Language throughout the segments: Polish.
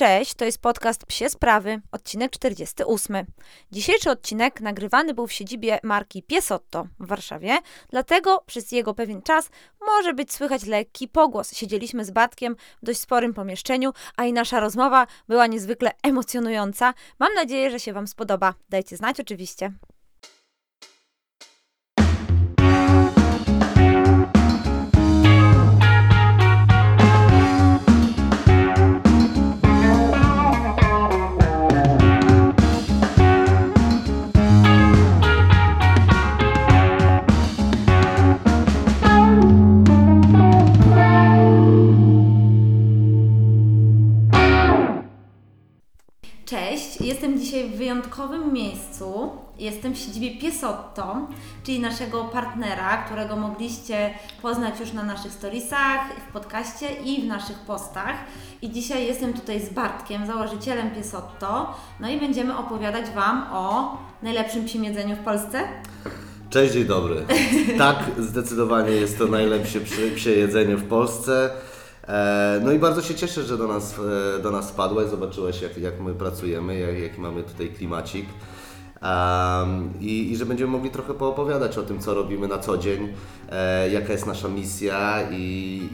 Cześć, to jest podcast Psie Sprawy, odcinek 48. Dzisiejszy odcinek nagrywany był w siedzibie marki Piesotto w Warszawie, dlatego przez jego pewien czas może być słychać lekki pogłos. Siedzieliśmy z Batkiem w dość sporym pomieszczeniu, a i nasza rozmowa była niezwykle emocjonująca. Mam nadzieję, że się Wam spodoba. Dajcie znać oczywiście. Jestem dzisiaj w wyjątkowym miejscu. Jestem w siedzibie Piesotto, czyli naszego partnera, którego mogliście poznać już na naszych storiesach, w podcaście i w naszych postach. I dzisiaj jestem tutaj z Bartkiem, założycielem Piesotto. No i będziemy opowiadać Wam o najlepszym psim jedzeniu w Polsce. Cześć, dzień dobry. Tak, zdecydowanie jest to najlepsze psie, jedzenie w Polsce. E, No i bardzo się cieszę, że do nas, e, do nas wpadłeś, zobaczyłeś jak, jak my pracujemy, jak, jaki mamy tutaj klimacik. Em, i, I że będziemy mogli trochę poopowiadać o tym, co robimy na co dzień, e, jaka jest nasza misja i,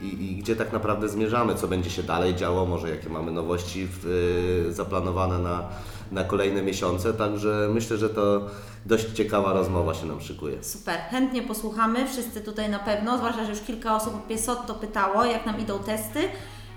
i, i gdzie tak naprawdę zmierzamy, co będzie się dalej działo, może jakie mamy nowości w, e, zaplanowane na, na kolejne miesiące. Także myślę, że to dość ciekawa rozmowa się nam szykuje. Super, chętnie posłuchamy, wszyscy tutaj na pewno, zwłaszcza, że już kilka osób o Piesotto pytało, jak nam idą testy.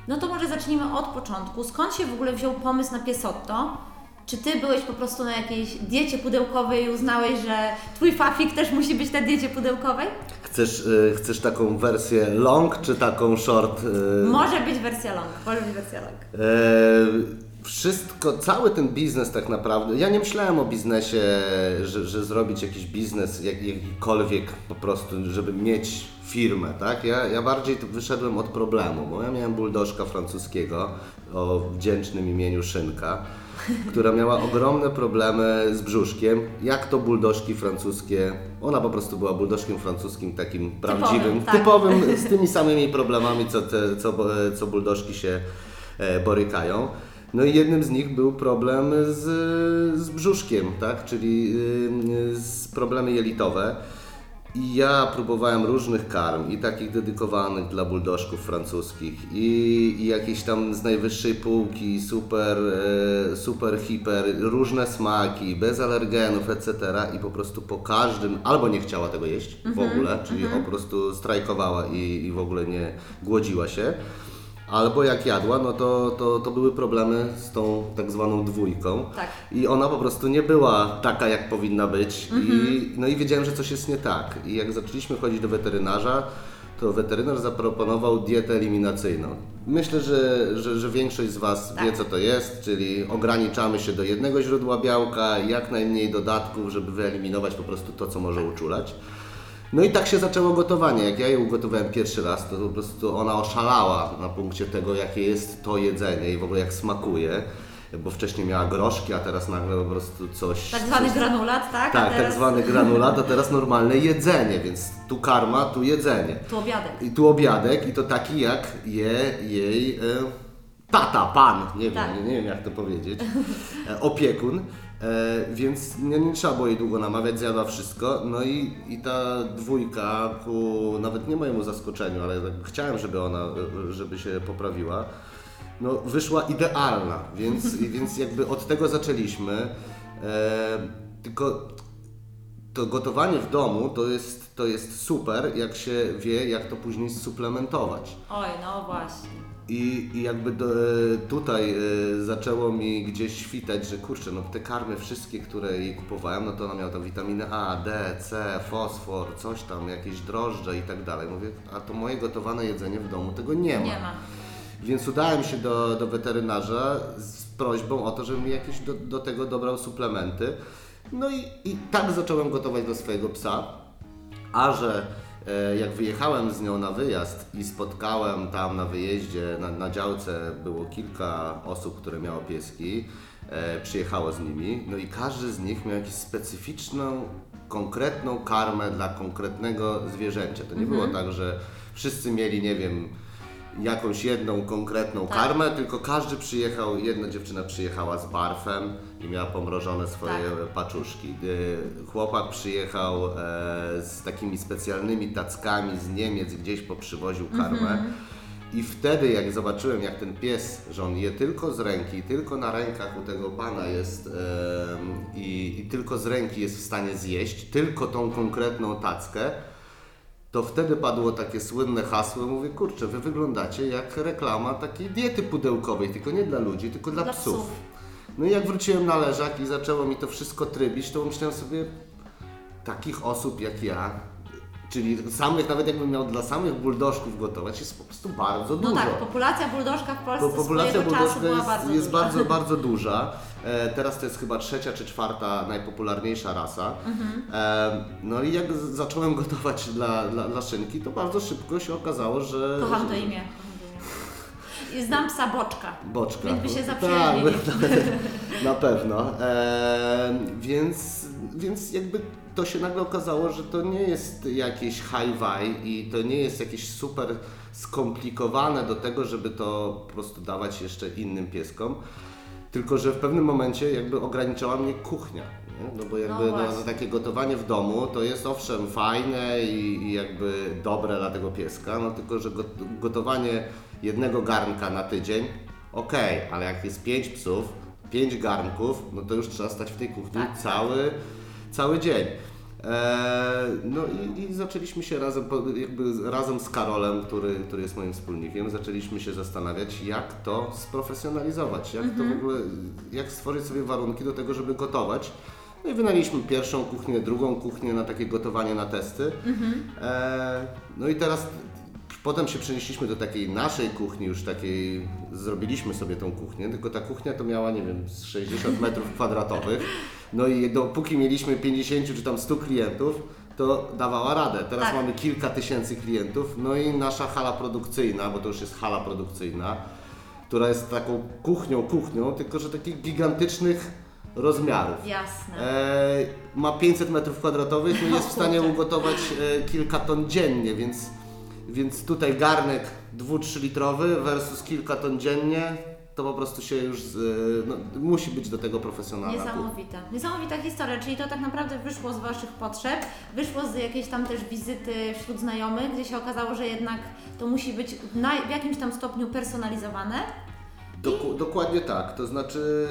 No to może zacznijmy od początku. Skąd się w ogóle wziął pomysł na Piesotto? Czy Ty byłeś po prostu na jakiejś diecie pudełkowej i uznałeś, że Twój fafik też musi być na diecie pudełkowej? Chcesz, y, chcesz taką wersję long czy taką short? y, Może być wersja long, może być wersja long. E, wszystko, cały ten biznes tak naprawdę, ja nie myślałem o biznesie, że, że zrobić jakiś biznes, jak, jakikolwiek po prostu, żeby mieć firmę, tak? Ja, ja bardziej wyszedłem od problemu, bo ja miałem buldożka francuskiego o wdzięcznym imieniu Szynka, która miała ogromne problemy z brzuszkiem. Jak to buldożki francuskie, ona po prostu była buldożkiem francuskim takim prawdziwym, tak. typowym, z tymi samymi problemami, co, te, co, co buldożki się e, borykają. No i jednym z nich był problem z, z brzuszkiem, tak? czyli y, z problemy jelitowe. I ja próbowałem różnych karm, i takich dedykowanych dla buldożków francuskich, i, i jakieś tam z najwyższej półki, super, e, super, hiper, różne smaki, bez alergenów, etc. I po prostu po każdym, albo nie chciała tego jeść w ogóle, czyli po prostu strajkowała i, i w ogóle nie głodziła się. Albo jak jadła, no to, to, to były problemy z tą tak zwaną dwójką. Tak. I ona po prostu nie była taka, jak powinna być. I, no i wiedziałem, że coś jest nie tak. I jak zaczęliśmy chodzić do weterynarza, to weterynarz zaproponował dietę eliminacyjną. Myślę, że, że, że większość z Was wie, co to jest, czyli ograniczamy się do jednego źródła białka, jak najmniej dodatków, żeby wyeliminować po prostu to, co może uczulać. No i tak się zaczęło gotowanie. Jak ja je ugotowałem pierwszy raz, to po prostu ona oszalała na punkcie tego, jakie jest to jedzenie i w ogóle jak smakuje. Bo wcześniej miała groszki, a teraz nagle po prostu coś. Tak zwany coś... granulat, tak? A Tak, teraz tak zwany granulat, a teraz normalne jedzenie, więc tu karma, tu jedzenie. Tu obiadek. I tu obiadek i to taki jak je jej e, tata, pan, nie wiem, Tak. nie, nie wiem jak to powiedzieć, e, opiekun. E, więc nie, nie trzeba było jej długo namawiać, zjadła wszystko. No i, i ta dwójka ku nawet nie mojemu zaskoczeniu, ale tak chciałem, żeby ona, e, żeby się poprawiła. No, wyszła idealna, więc, więc jakby od tego zaczęliśmy. E, tylko to gotowanie w domu to jest, to jest super, jak się wie, jak to później suplementować. Oj, no właśnie. I, i jakby do, tutaj e, zaczęło mi gdzieś świtać, że kurczę, no te karmy wszystkie, które jej kupowałem, no to ona miała tam witaminy A, D, C, fosfor, coś tam, jakieś drożdże i tak dalej. Mówię, a to moje gotowane jedzenie w domu tego nie ma. Nie ma. Więc udałem się do, do weterynarza z prośbą o to, żeby mi jakieś do, do tego dobrał suplementy. No i, i tak zacząłem gotować dla swojego psa. A że jak wyjechałem z nią na wyjazd i spotkałem tam na wyjeździe, na, na działce było kilka osób, które miało pieski, e, przyjechało z nimi, no i każdy z nich miał jakąś specyficzną, konkretną karmę dla konkretnego zwierzęcia. To nie było tak, że wszyscy mieli, nie wiem, jakąś jedną konkretną Tak. karmę, tylko każdy przyjechał, jedna dziewczyna przyjechała z barfem i miała pomrożone swoje Tak. paczuszki. Y, Chłopak przyjechał e, z takimi specjalnymi tackami z Niemiec, gdzieś poprzywoził karmę. Mhm. I wtedy jak zobaczyłem, jak ten pies, że on je tylko z ręki, tylko na rękach u tego pana jest em, i, i tylko z ręki jest w stanie zjeść, tylko tą konkretną tackę, to wtedy padło takie słynne hasło, mówię, kurczę, wy wyglądacie jak reklama takiej diety pudełkowej, tylko nie dla ludzi, tylko dla, Dla psów. psów. No i jak wróciłem na leżak i zaczęło mi to wszystko trybić, to myślałem sobie, takich osób jak ja, czyli samych, nawet jakbym miał dla samych buldożków gotować, jest po prostu bardzo No dużo. tak, populacja buldożka w Polsce Bo populacja była jest, bardzo jest duża. bardzo, bardzo duża. E, teraz to jest chyba trzecia czy czwarta najpopularniejsza rasa. Mhm. E, no i jak zacząłem gotować dla, dla, dla szynki, to bardzo szybko się okazało, że... Kocham to imię. I znam psa Boczka. Boczka. Więc by się Tak, zaprzyjaźnili. na pewno. E, więc, więc jakby to się nagle okazało, że to nie jest jakieś high-fi i to nie jest jakieś super skomplikowane do tego, żeby to po prostu dawać jeszcze innym pieskom. Tylko, że w pewnym momencie jakby ograniczała mnie kuchnia. Nie? No bo jakby no, no, takie gotowanie w domu to jest owszem fajne i, i jakby dobre dla tego pieska, no tylko, że got- gotowanie jednego garnka na tydzień, okej, ale jak jest pięć psów, pięć garnków, no to już trzeba stać w tej kuchni Tak, cały, cały dzień. Eee, no i, i zaczęliśmy się razem, jakby razem z Karolem, który, który jest moim wspólnikiem, zaczęliśmy się zastanawiać, jak to sprofesjonalizować, jak to w ogóle, jak stworzyć sobie warunki do tego, żeby gotować. No i wynaliśmy pierwszą kuchnię, drugą kuchnię na takie gotowanie na testy. Eee, no i teraz potem się przenieśliśmy do takiej naszej kuchni, już takiej, zrobiliśmy sobie tą kuchnię, tylko ta kuchnia to miała, nie wiem, z 60 metrów kwadratowych. No i dopóki mieliśmy 50 czy tam 100 klientów, to dawała radę. Teraz Tak. mamy kilka tysięcy klientów, no i nasza hala produkcyjna, bo to już jest hala produkcyjna, która jest taką kuchnią, kuchnią, tylko że takich gigantycznych rozmiarów. Jasne. E, ma 500 metrów kwadratowych, no i jest w stanie ugotować e, kilka ton dziennie, więc, więc tutaj garnek 2-3 litrowy versus kilka ton dziennie, to po prostu się już, z, no, musi być do tego profesjonalna kuchnia. Niesamowita. Niesamowita historia, czyli to tak naprawdę wyszło z Waszych potrzeb, wyszło z jakiejś tam też wizyty wśród znajomych, gdzie się okazało, że jednak to musi być w, w jakimś tam stopniu personalizowane. Doku, dokładnie tak, to znaczy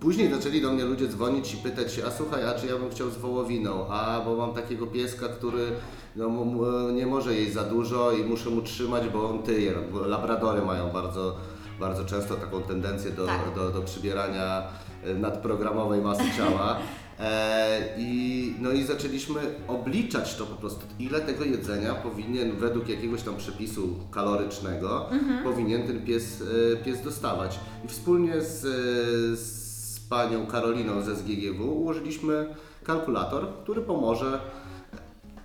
później zaczęli do mnie ludzie dzwonić i pytać się, a słuchaj, a czy ja bym chciał z wołowiną, a bo mam takiego pieska, który no, nie może jeść za dużo i muszę mu trzymać, bo on tyje. Labradory mają bardzo, bardzo często taką tendencję do, Tak. do, do przybierania e, nadprogramowej masy ciała. E, i, no i zaczęliśmy obliczać to po prostu, ile tego jedzenia powinien według jakiegoś tam przepisu kalorycznego powinien ten pies, e, pies dostawać. I wspólnie z, e, z panią Karoliną ze SGGW ułożyliśmy kalkulator, który pomoże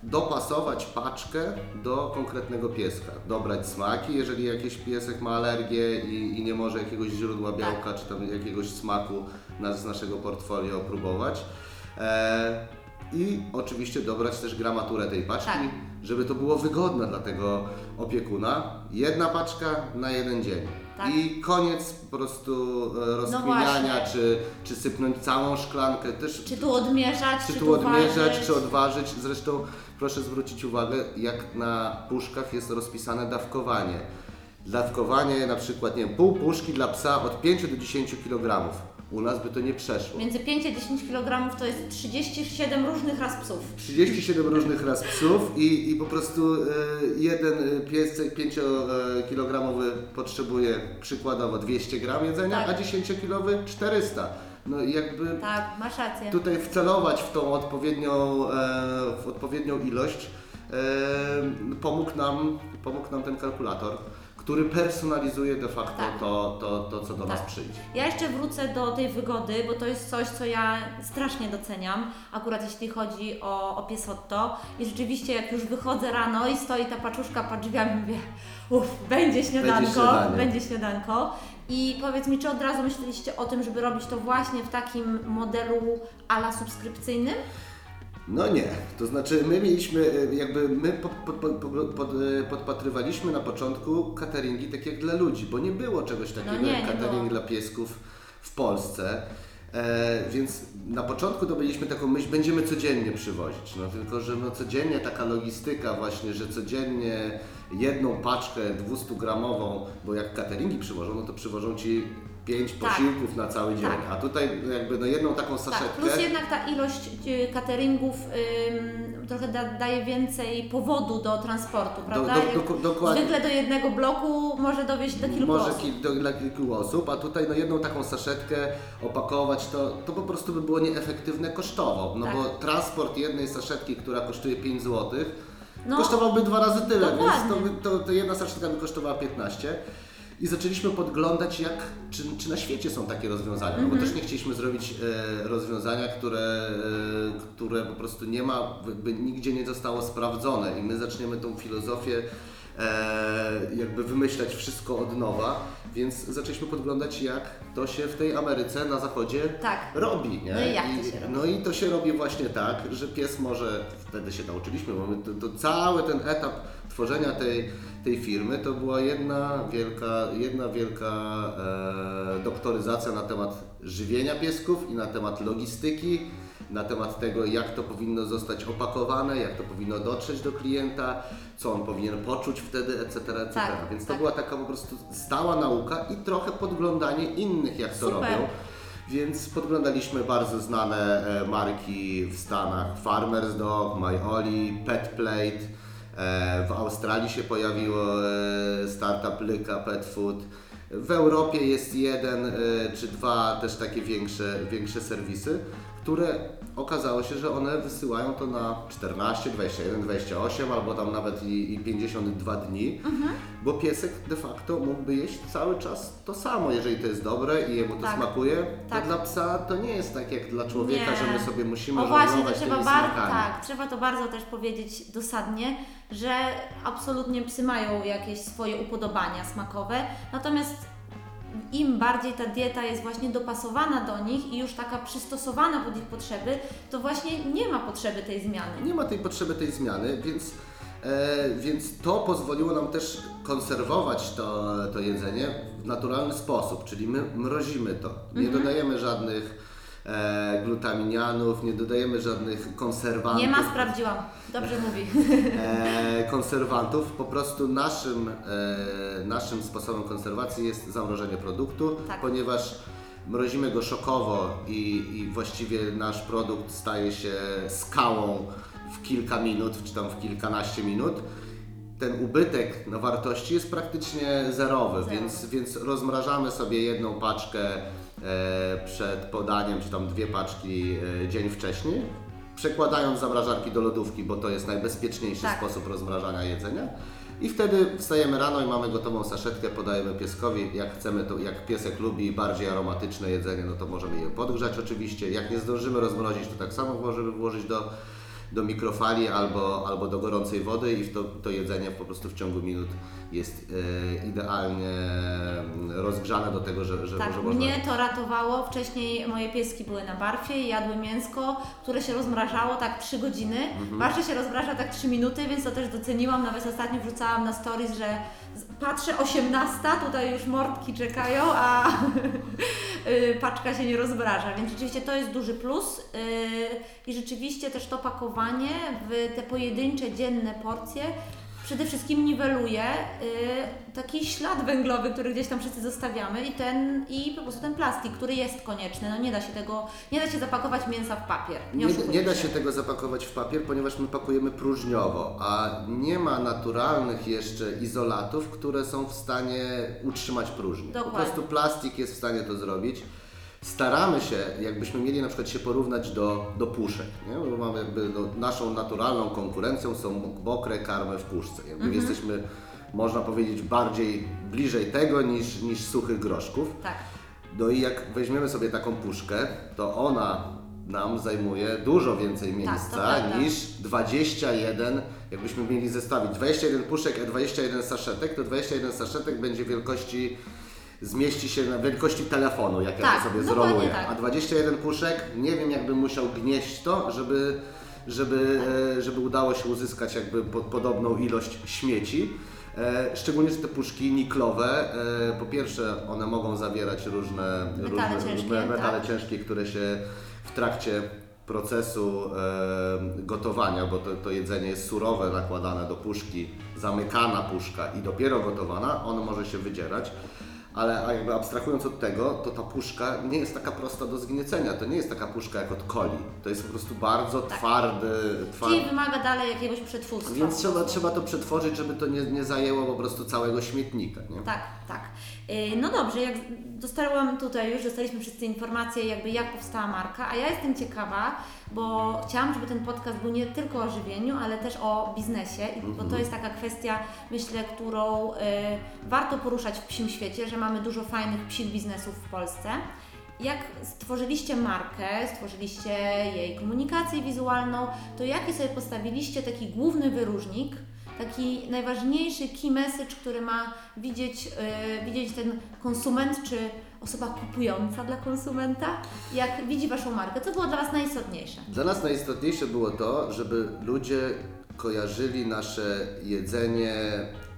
dopasować paczkę do konkretnego pieska, dobrać smaki, jeżeli jakiś piesek ma alergię i, i nie może jakiegoś źródła białka czy tam jakiegoś smaku na, z naszego portfolio próbować. E, I oczywiście dobrać też gramaturę tej paczki, Tak. żeby to było wygodne dla tego opiekuna. Jedna paczka na jeden dzień. Tak. I koniec po prostu e, rozkminiania, właśnie. czy, czy sypnąć całą szklankę. Też Czy tu odmierzać, czy czy, tu odmierzać, ważyć. czy odważyć. Zresztą proszę zwrócić uwagę, jak na puszkach jest rozpisane dawkowanie. Dawkowanie na przykład, nie wiem, pół puszki dla psa od 5 do 10 kg. U nas by to nie przeszło. Między 5 a 10 kg to jest 37 różnych ras psów. 37 różnych ras psów i, i po prostu e, jeden piesek 5-kilogramowy potrzebuje przykładowo 200 gram jedzenia, Tak. a 10-kilowy 400. No i jakby Tak, masz rację. tutaj wcelować w tą odpowiednią, e, w odpowiednią ilość e, pomógł, nam, pomógł nam ten kalkulator, który personalizuje de facto Tak. to, to, to, co do nas Tak. przyjdzie. Ja jeszcze wrócę do tej wygody, bo to jest coś, co ja strasznie doceniam, akurat jeśli chodzi o, o piesotto. I rzeczywiście jak już wychodzę rano i stoi ta paczuszka pod drzwiami, mówię, uff, będzie śniadanko, śniadanie. będzie śniadanko. I powiedz mi, czy od razu myśleliście o tym, żeby robić to właśnie w takim modelu ala subskrypcyjnym? No nie, to znaczy my mieliśmy, e, jakby my po, po, po, po, pod, e, podpatrywaliśmy na początku cateringi tak jak dla ludzi, bo nie było czegoś takiego nie, jak catering dla piesków w Polsce. E, więc na początku to mieliśmy taką myśl, będziemy codziennie przywozić, no tylko, że no codziennie taka logistyka właśnie, że codziennie jedną paczkę 200 gramową, bo jak cateringi przywożą, no to przywożą Ci pięć Tak. posiłków na cały dzień, Tak. a tutaj jakby no jedną taką Tak, saszetkę. plus jednak ta ilość y, cateringów ym, trochę da, daje więcej powodu do transportu, prawda? do- Jak do- dokładnie. Zwykle do jednego bloku może dowieść do kilku Może osób. do, dla kilku osób, a tutaj no jedną taką saszetkę opakować, to, to po prostu by było nieefektywne kosztowo, no Tak. bo transport jednej saszetki, która kosztuje 5 zł, No, kosztowałby dwa razy tyle, więc dokładnie. to, by- to, to jedna saszetka by kosztowała 15. I zaczęliśmy podglądać, jak, czy, czy na świecie są takie rozwiązania, no bo Mhm. też nie chcieliśmy zrobić e, rozwiązania, które, e, które po prostu nie ma, nigdzie nie zostało sprawdzone i my zaczniemy tą filozofię e, jakby wymyślać wszystko od nowa, więc zaczęliśmy podglądać, jak to się w tej Ameryce na zachodzie Tak. robi. Nie? No i jak to się robi? No i to się robi właśnie tak, że pies może, wtedy się nauczyliśmy, bo my to, to cały ten etap tworzenia tej, tej firmy to była jedna wielka, jedna wielka e, doktoryzacja na temat żywienia piesków i na temat logistyki, na temat tego, jak to powinno zostać opakowane, jak to powinno dotrzeć do klienta, co on powinien poczuć wtedy, etc. etc. Tak, Więc to tak. była taka po prostu stała nauka i trochę podglądanie innych, jak to Super. robią. Więc podglądaliśmy bardzo znane e, marki w Stanach, Farmer's Dog, My Oli, Pet Plate. E, w Australii się pojawiło e, startup Lyka Pet Food. W Europie jest jeden czy dwa też takie większe, większe serwisy, które okazało się, że one wysyłają to na 14, 21, 28 albo tam nawet i, i 52 dni, bo piesek de facto mógłby jeść cały czas to samo, jeżeli to jest dobre i jemu to Tak. smakuje. Tak. To dla psa to nie jest tak jak dla człowieka, Nie. że my sobie musimy O właśnie, to trzeba bardzo, tak, trzeba to bardzo też powiedzieć dosadnie, że absolutnie psy mają jakieś swoje upodobania smakowe, natomiast im bardziej ta dieta jest właśnie dopasowana do nich i już taka przystosowana pod ich potrzeby, to właśnie nie ma potrzeby tej zmiany. Nie ma tej potrzeby tej zmiany, więc, e, więc to pozwoliło nam też konserwować to, to jedzenie w naturalny sposób, czyli my mrozimy to. Nie Mhm. dodajemy żadnych e, glutaminianów, nie dodajemy żadnych konserwantów. Nie ma, sprawdziłam. Dobrze mówi. e, konserwantów. Po prostu naszym, e, naszym sposobem konserwacji jest zamrożenie produktu, Tak. ponieważ mrozimy go szokowo i, i właściwie nasz produkt staje się skałą w kilka minut, czy tam w kilkanaście minut. Ten ubytek na wartości jest praktycznie zerowy, Zero. więc, więc rozmrażamy sobie jedną paczkę przed podaniem, czy tam dwie paczki e, dzień wcześniej, przekładając zamrażarki do lodówki, bo to jest najbezpieczniejszy Tak. sposób rozmrażania jedzenia. I wtedy wstajemy rano i mamy gotową saszetkę, podajemy pieskowi. Jak chcemy, to jak piesek lubi bardziej aromatyczne jedzenie, no to możemy je podgrzać oczywiście. Jak nie zdążymy rozmrozić, to tak samo możemy włożyć do, do mikrofali albo, albo do gorącej wody i w to, to jedzenie po prostu w ciągu minut jest e, idealnie rozgrzane do tego, że, że, Tak, że można... mnie to ratowało. Wcześniej moje pieski były na barfie i jadły mięsko, które się rozmrażało tak 3 godziny. Mhm. Się rozmraża tak 3 minuty, więc to też doceniłam. Nawet ostatnio wrzucałam na stories, że patrzę 18, tutaj już mordki czekają, a y, paczka się nie rozmraża. Więc rzeczywiście to jest duży plus. y, I rzeczywiście też to pakowanie w te pojedyncze, dzienne porcje przede wszystkim niweluje y, taki ślad węglowy, który gdzieś tam wszyscy zostawiamy i ten i po prostu ten plastik, który jest konieczny. No nie da się tego, nie da się zapakować mięsa w papier. Nie, Nie, nie da się tego zapakować w papier, ponieważ my pakujemy próżniowo, a nie ma naturalnych jeszcze izolatów, które są w stanie utrzymać próżnię. Po Dokładnie. prostu plastik jest w stanie to zrobić. Staramy się, jakbyśmy mieli na przykład się porównać do, do puszek, nie? bo mamy jakby no, naszą naturalną konkurencją są mokre karmy w puszce. Jakby Mhm. Jesteśmy, można powiedzieć, bardziej bliżej tego niż, niż suchych groszków. Tak. No i jak weźmiemy sobie taką puszkę, to ona nam zajmuje dużo więcej to miejsca prawda. niż 21, jakbyśmy mieli zestawić 21 puszek, a 21 saszetek, to 21 saszetek będzie wielkości, zmieści się na wielkości telefonu, jak ja Tak, to sobie dokładnie zroluję. tak. A 21 puszek, nie wiem jakbym musiał gnieść to, żeby żeby, e, żeby udało się uzyskać jakby po, podobną ilość śmieci. E, Szczególnie, że te puszki niklowe, e, po pierwsze one mogą zawierać różne Metale różne, ciężkie, me- metale tak. ciężkie, które się w trakcie procesu e, gotowania, bo to, to jedzenie jest surowe, nakładane do puszki, zamykana puszka i dopiero gotowana, ono może się wydzierać. Ale a jakby abstrahując od tego, to ta puszka nie jest taka prosta do zgniecenia. To nie jest taka puszka jak od coli. To jest po prostu bardzo twardy, twardy. Czyli wymaga dalej jakiegoś przetwórstwa. Więc trzeba, trzeba to przetworzyć, żeby to nie, nie zajęło po prostu całego śmietnika. Nie? Tak, tak. Yy, No dobrze, jak dostałam tutaj już, dostaliśmy wszyscy informacje, jakby jak powstała marka, a ja jestem ciekawa, bo chciałam, żeby ten podcast był nie tylko o żywieniu, ale też o biznesie, bo to jest taka kwestia, myślę, którą y, warto poruszać w psim świecie, że mamy dużo fajnych psich biznesów w Polsce. Jak stworzyliście markę, stworzyliście jej komunikację wizualną, to jaki sobie postawiliście taki główny wyróżnik, taki najważniejszy key message, który ma widzieć, yy, widzieć ten konsument, czy osoba kupująca dla konsumenta, jak widzi Waszą markę? Co było dla Was najistotniejsze? Dla nas najistotniejsze było to, żeby ludzie kojarzyli nasze jedzenie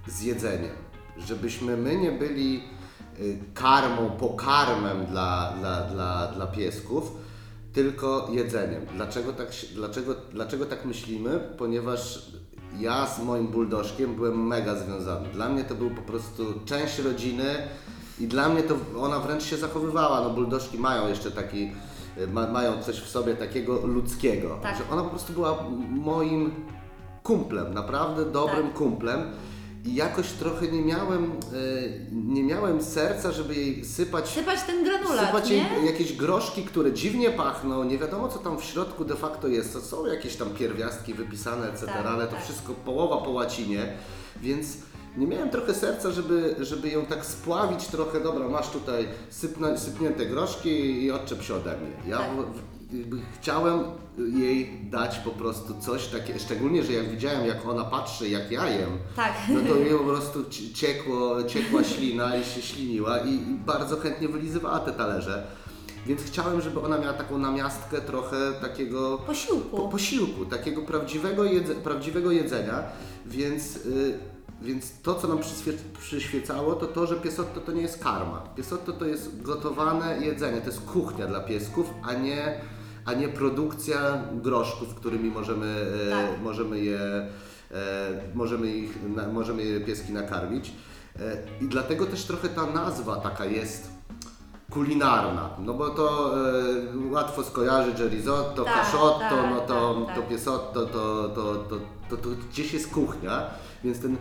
z jedzeniem. Żebyśmy my nie byli y, karmą, pokarmem dla, dla, dla, dla piesków, tylko jedzeniem. Dlaczego tak, dlaczego, dlaczego tak myślimy? Ponieważ ja z moim buldożkiem byłem mega związany. Dla mnie to był po prostu część rodziny i dla mnie to ona wręcz się zachowywała. No buldożki mają jeszcze taki, y, ma, mają coś w sobie takiego ludzkiego. Tak. Że ona po prostu była moim kumplem, naprawdę dobrym Tak. kumplem. I jakoś trochę nie miałem, y, nie miałem serca, żeby jej sypać Sypać ten granulat, Sypać nie? jej jakieś groszki, które dziwnie pachną, nie wiadomo co tam w środku de facto jest. To są jakieś tam pierwiastki wypisane, etc., Tak, ale to tak. wszystko połowa po łacinie, więc nie miałem trochę serca, żeby, żeby ją tak spławić trochę, dobra, masz tutaj sypna, sypnięte groszki i odczep się ode mnie. Ja Tak. chciałem jej dać po prostu coś takiego, szczególnie, że jak widziałem jak ona patrzy, jak ja jem, Tak. no to jej po prostu ci- ciekło, ciekła ślina i się śliniła i, i bardzo chętnie wylizywała te talerze. Więc chciałem, żeby ona miała taką namiastkę trochę takiego Posiłku. po, posiłku, takiego prawdziwego, jedze, prawdziwego jedzenia, więc, y, więc to, co nam przyświe, przyświecało, to to, że piesotto to nie jest karma. Piesotto to jest gotowane jedzenie, to jest kuchnia dla piesków, a nie, a nie produkcja groszków, którymi możemy, e, Tak. możemy je e, możemy, ich, na, możemy je pieski nakarmić. E, I dlatego też trochę ta nazwa taka jest kulinarna, no bo to e, łatwo skojarzyć, że risotto, Tak, tak, no to, tak, to tak. piesotto, to, to, to, to, to gdzieś jest kuchnia, więc ten e,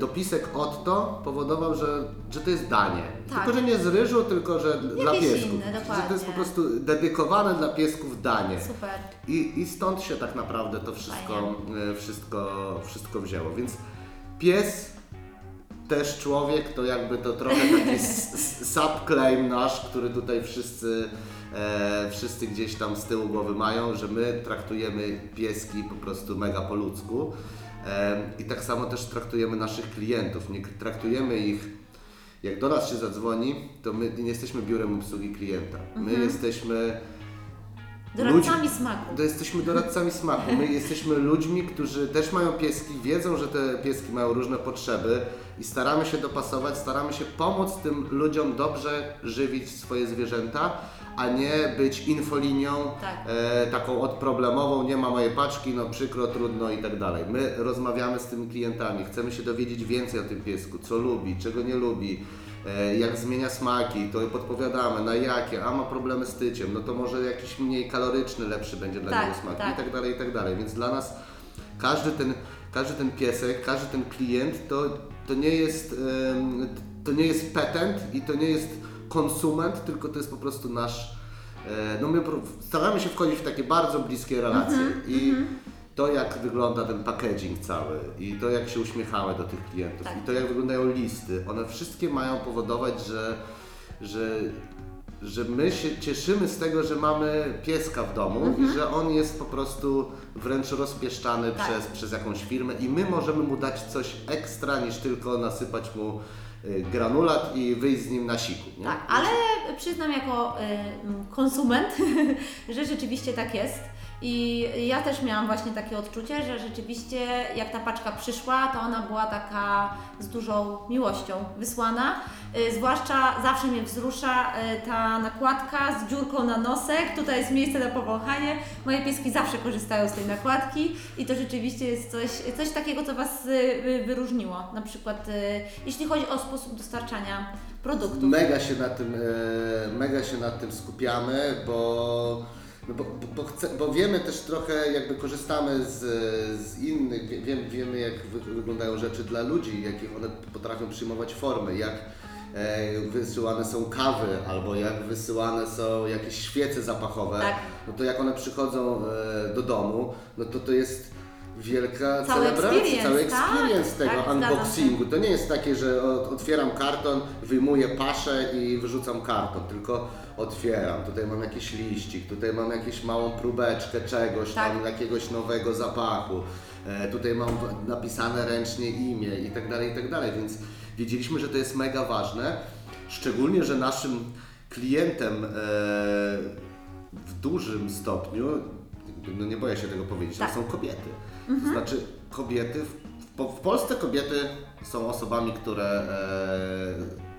dopisek otto powodował, że, że to jest danie. Tak. Tylko, że nie z ryżu, tylko, że dla Jakieś piesków. inne, że to jest dokładnie. po prostu dedykowane dla piesków danie. Super. I, I stąd się tak naprawdę to wszystko, Fajnie. e, wszystko, wszystko wzięło. Więc pies, też człowiek, to jakby to trochę taki subclaim nasz, który tutaj wszyscy, e, wszyscy gdzieś tam z tyłu głowy mają, że my traktujemy pieski po prostu mega po ludzku. I tak samo też traktujemy naszych klientów. Nie traktujemy ich jak do nas się zadzwoni, to my nie jesteśmy biurem obsługi klienta. My jesteśmy Doradcami smaku. to jesteśmy doradcami smaku. My jesteśmy ludźmi, którzy też mają pieski, wiedzą, że te pieski mają różne potrzeby i staramy się dopasować, staramy się pomóc tym ludziom dobrze żywić swoje zwierzęta, a nie być infolinią Tak. e, taką odproblemową, nie ma mojej paczki, no przykro, trudno i tak dalej. My rozmawiamy z tymi klientami, chcemy się dowiedzieć więcej o tym piesku, co lubi, czego nie lubi, e, jak zmienia smaki, to podpowiadamy, na jakie, a ma problemy z tyciem, no to może jakiś mniej kaloryczny, lepszy będzie dla Tak, niego smak tak. i tak dalej, i tak dalej. Więc dla nas każdy ten, każdy ten piesek, każdy ten klient to, to nie jest to nie jest petent i to nie jest konsument, tylko to jest po prostu nasz e, no my staramy się wchodzić w takie bardzo bliskie relacje Mhm, i to jak wygląda ten packaging cały i to jak się uśmiechamy do tych klientów Tak. i to jak wyglądają listy, one wszystkie mają powodować, że, że, że my się cieszymy z tego, że mamy pieska w domu i że on jest po prostu wręcz rozpieszczany Mhm. Tak. przez, przez jakąś firmę i my możemy mu dać coś ekstra niż tylko nasypać mu granulat i wyjść z nim na siku. Nie? Tak, ale przyznam jako y, konsument, że rzeczywiście tak jest. I ja też miałam właśnie takie odczucie, że rzeczywiście jak ta paczka przyszła, to ona była taka z dużą miłością wysłana. Y, Zwłaszcza zawsze mnie wzrusza y, ta nakładka z dziurką na nosek. Tutaj jest miejsce na powąchanie. Moje pieski zawsze korzystają z tej nakładki i to rzeczywiście jest coś, coś takiego, co Was y, wyróżniło. Na przykład jeśli chodzi o sposób dostarczania produktów. Mega się na tym, e, mega się na tym skupiamy, bo, no bo, bo, chce, bo wiemy też trochę, jakby korzystamy z, z innych, wie- wiem, wiemy jak wy, wyglądają rzeczy dla ludzi, jakich one potrafią przyjmować formy, jak e, wysyłane są kawy, albo jak wysyłane są jakieś świece zapachowe, Tak. no to jak one przychodzą e, do domu, no to to jest wielka Cały celebracja, experience, cały tak, experience tego tak, zgadzam się. unboxingu. To nie jest takie, że otwieram karton, wyjmuję paszę i wyrzucam karton, tylko otwieram. Tutaj mam jakiś liścik, tutaj mam jakąś małą próbeczkę czegoś, Tak. tam jakiegoś nowego zapachu. E, tutaj mam napisane ręcznie imię i tak dalej, i tak dalej. Więc wiedzieliśmy, że to jest mega ważne. Szczególnie, że naszym klientem e, w dużym stopniu, no nie boję się tego powiedzieć, Tak. to są kobiety. To znaczy kobiety, w, w, Polsce kobiety są osobami, które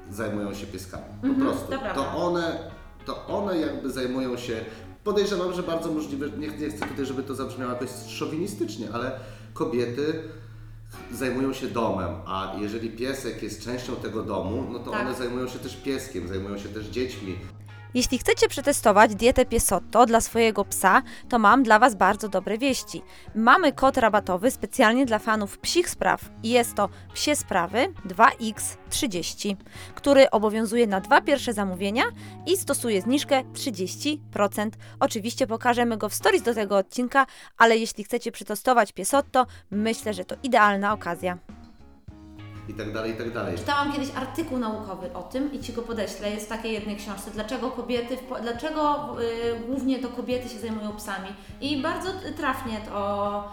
e, zajmują się pieskami. Po Mhm, prostu. to one, to one jakby zajmują się, podejrzewam, że bardzo możliwe, nie, nie chcę tutaj, żeby to zabrzmiało jakoś szowinistycznie, ale kobiety zajmują się domem, a jeżeli piesek jest częścią tego domu, no to Tak. one zajmują się też pieskiem, zajmują się też dziećmi. Jeśli chcecie przetestować dietę Piesotto dla swojego psa, to mam dla Was bardzo dobre wieści. Mamy kod rabatowy specjalnie dla fanów psich spraw i jest to Psie Sprawy 2x30, który obowiązuje na dwa pierwsze zamówienia i stosuje zniżkę 30%. Oczywiście pokażemy go w stories do tego odcinka, ale jeśli chcecie przetestować Piesotto, myślę, że to idealna okazja. I tak dalej, i tak dalej. Czytałam kiedyś artykuł naukowy o tym i Ci go podeślę, jest w takiej jednej książce, dlaczego kobiety, dlaczego y, głównie to kobiety się zajmują psami. I bardzo trafnie to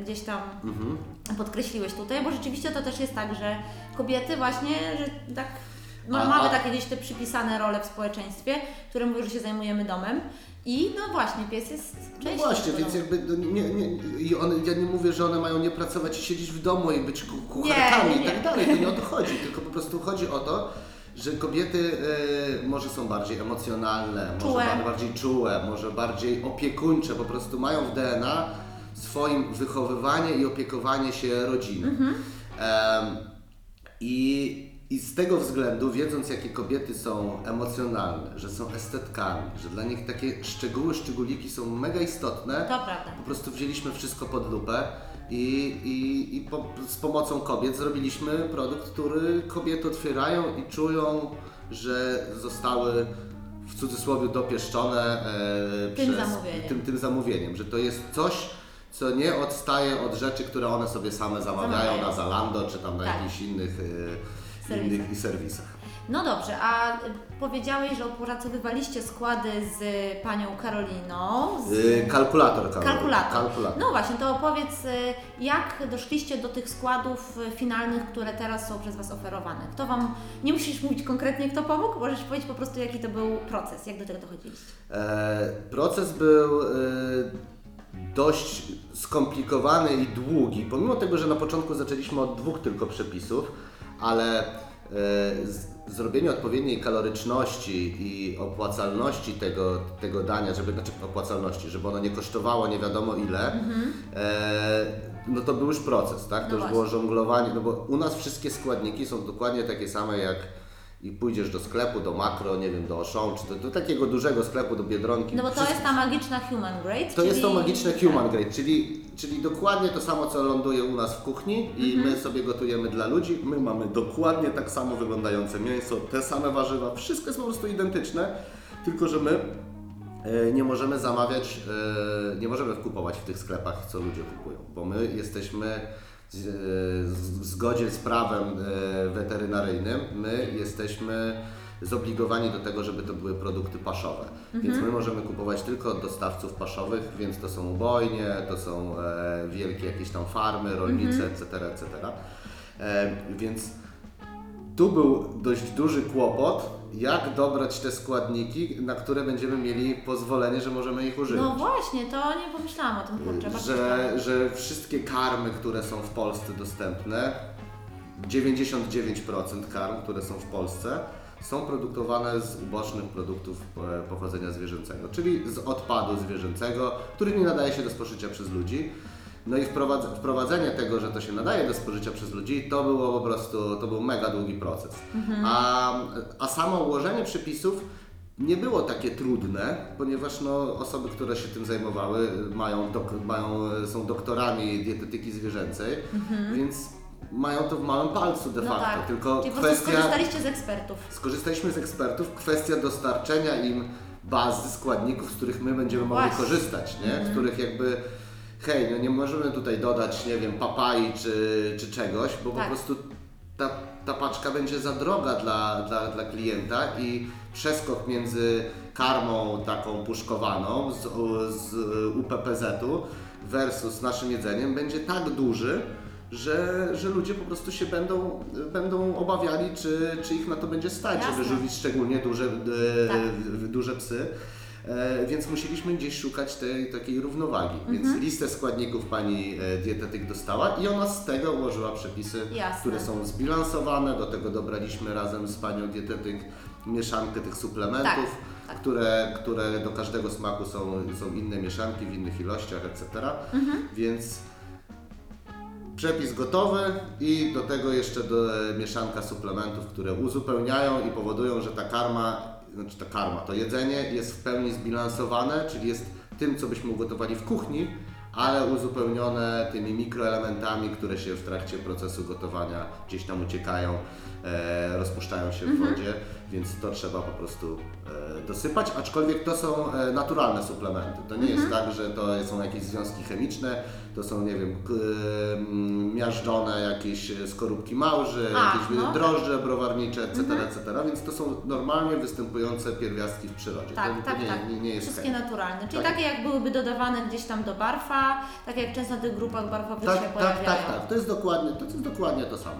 y, gdzieś tam Mhm. podkreśliłeś tutaj, bo rzeczywiście to też jest tak, że kobiety właśnie, że tak A- mamy takie gdzieś te przypisane role w społeczeństwie, które mówią, że się zajmujemy domem. I no właśnie, pies jest No częścią właśnie, tego więc jakby no nie, nie, i one, ja nie mówię, że one mają nie pracować i siedzieć w domu i być ku- kucharkami Nie, nie, i tak dalej. To nie o to chodzi, tylko po prostu chodzi o to, że kobiety e, może są bardziej emocjonalne, Czułe. może bar- bardziej czułe, może bardziej opiekuńcze, po prostu mają w DNA swoim wychowywanie i opiekowanie się rodziny. Mhm. Em, i, I z tego względu, wiedząc jakie kobiety są emocjonalne, że są estetkami, że dla nich takie szczegóły, szczególiki są mega istotne, po prostu wzięliśmy wszystko pod lupę i, i, i po, z pomocą kobiet zrobiliśmy produkt, który kobiety otwierają i czują, że zostały w cudzysłowie dopieszczone e, Tym przez zamówieniem. Tym, tym zamówieniem, że to jest coś, co nie odstaje od rzeczy, które one sobie same zamawiają Zamawiają. na Zalando czy tam na Tak. jakichś innych, e, Serwisach. innych serwisach. No dobrze, a powiedziałeś, że opracowywaliście składy z panią Karoliną. Z... Y, Kalkulator. Karol. Kalkulator. Kalkulator. No właśnie, to opowiedz, y, jak doszliście do tych składów finalnych, które teraz są przez Was oferowane? Kto Wam, nie musisz mówić konkretnie, kto pomógł, możesz powiedzieć po prostu, jaki to był proces, jak do tego dochodziliście. E, proces był e, dość skomplikowany i długi, pomimo tego, że na początku zaczęliśmy od dwóch tylko przepisów, ale e, zrobienie odpowiedniej kaloryczności i opłacalności tego, tego dania, żeby, znaczy opłacalności, żeby ono nie kosztowało nie wiadomo ile, e, no to był już proces, tak? To No już właśnie. było żonglowanie, no bo u nas wszystkie składniki są dokładnie takie same jak i pójdziesz do sklepu, do makro, nie wiem, do Auchan, czy do, do takiego dużego sklepu, do Biedronki. No bo to Wszystko- jest ta magiczna human grade. to czyli... jest to magiczne human grade, czyli, czyli dokładnie to samo, co ląduje u nas w kuchni i Mhm. my sobie gotujemy dla ludzi. My mamy dokładnie tak samo wyglądające mięso, te same warzywa, wszystko jest po prostu identyczne, tylko że my e, nie możemy zamawiać, e, nie możemy kupować w tych sklepach, co ludzie kupują, bo my jesteśmy w zgodzie z prawem e, weterynaryjnym, my jesteśmy zobligowani do tego, żeby to były produkty paszowe. Więc my możemy kupować tylko od dostawców paszowych, więc to są ubojnie, to są e, wielkie jakieś tam farmy, rolnice, etc., etc. E, więc tu był dość duży kłopot, jak dobrać te składniki, na które będziemy mieli pozwolenie, że możemy ich używać. No właśnie, to nie pomyślałam o tym, kurczę. że, ciekawe. że wszystkie karmy, które są w Polsce dostępne, 99% karm, które są w Polsce, są produkowane z ubocznych produktów e, pochodzenia zwierzęcego, czyli z odpadu zwierzęcego, który nie nadaje się do spożycia przez ludzi. No i wprowadz- wprowadzenie tego, że to się nadaje do spożycia przez ludzi, to było po prostu, to był mega długi proces. A, a samo ułożenie przepisów nie było takie trudne, ponieważ no, osoby, które się tym zajmowały, mają, dok- mają, są doktorami dietetyki zwierzęcej, więc mają to w małym palcu de no facto. tak. Tylko Czyli kwestia. skorzystaliście z ekspertów. Skorzystaliśmy z ekspertów, kwestia dostarczenia im bazy składników, z których my będziemy No mogli korzystać, nie? Z których jakby hej, no nie możemy tutaj dodać, nie wiem, papai czy, czy czegoś, bo Tak. po prostu ta, ta paczka będzie za droga dla, dla, dla klienta i przeskok między karmą taką puszkowaną z, z UPPZ-u versus naszym jedzeniem będzie tak duży, że, że ludzie po prostu się będą, będą obawiali, czy, czy ich na to będzie stać, Jasne. żeby żywić szczególnie duże, e, Tak. duże psy. E, więc musieliśmy gdzieś szukać tej takiej równowagi. Mhm. Więc listę składników pani e, dietetyk dostała i ona z tego ułożyła przepisy, Jasne. które są zbilansowane. Do tego dobraliśmy razem z panią dietetyk mieszankę tych suplementów, Tak, tak. Które, które do każdego smaku są, są inne mieszanki w innych ilościach, etc. Mhm. Więc przepis gotowy i do tego jeszcze do, e, mieszanka suplementów, które uzupełniają i powodują, że ta karma, znaczy ta karma, to jedzenie jest w pełni zbilansowane, czyli jest tym, co byśmy ugotowali w kuchni, ale uzupełnione tymi mikroelementami, które się w trakcie procesu gotowania gdzieś tam uciekają, e, rozpuszczają się w wodzie, więc to trzeba po prostu e, dosypać, aczkolwiek to są e, naturalne suplementy. To nie jest tak, że to są jakieś związki chemiczne, to są, nie wiem, mm, miażdżone jakieś skorupki małży, A, jakieś no. drożdże browarnicze, etc., etc., więc to są normalnie występujące pierwiastki w przyrodzie. Tak, to, tak, nie, tak. nie, nie jest Wszystkie naturalne. Czyli Tak. takie jak byłyby dodawane gdzieś tam do barfa, tak jak często na tych grupach barfowych się Tak, pojawiają. tak, tak, tak. To jest dokładnie to, jest dokładnie to samo.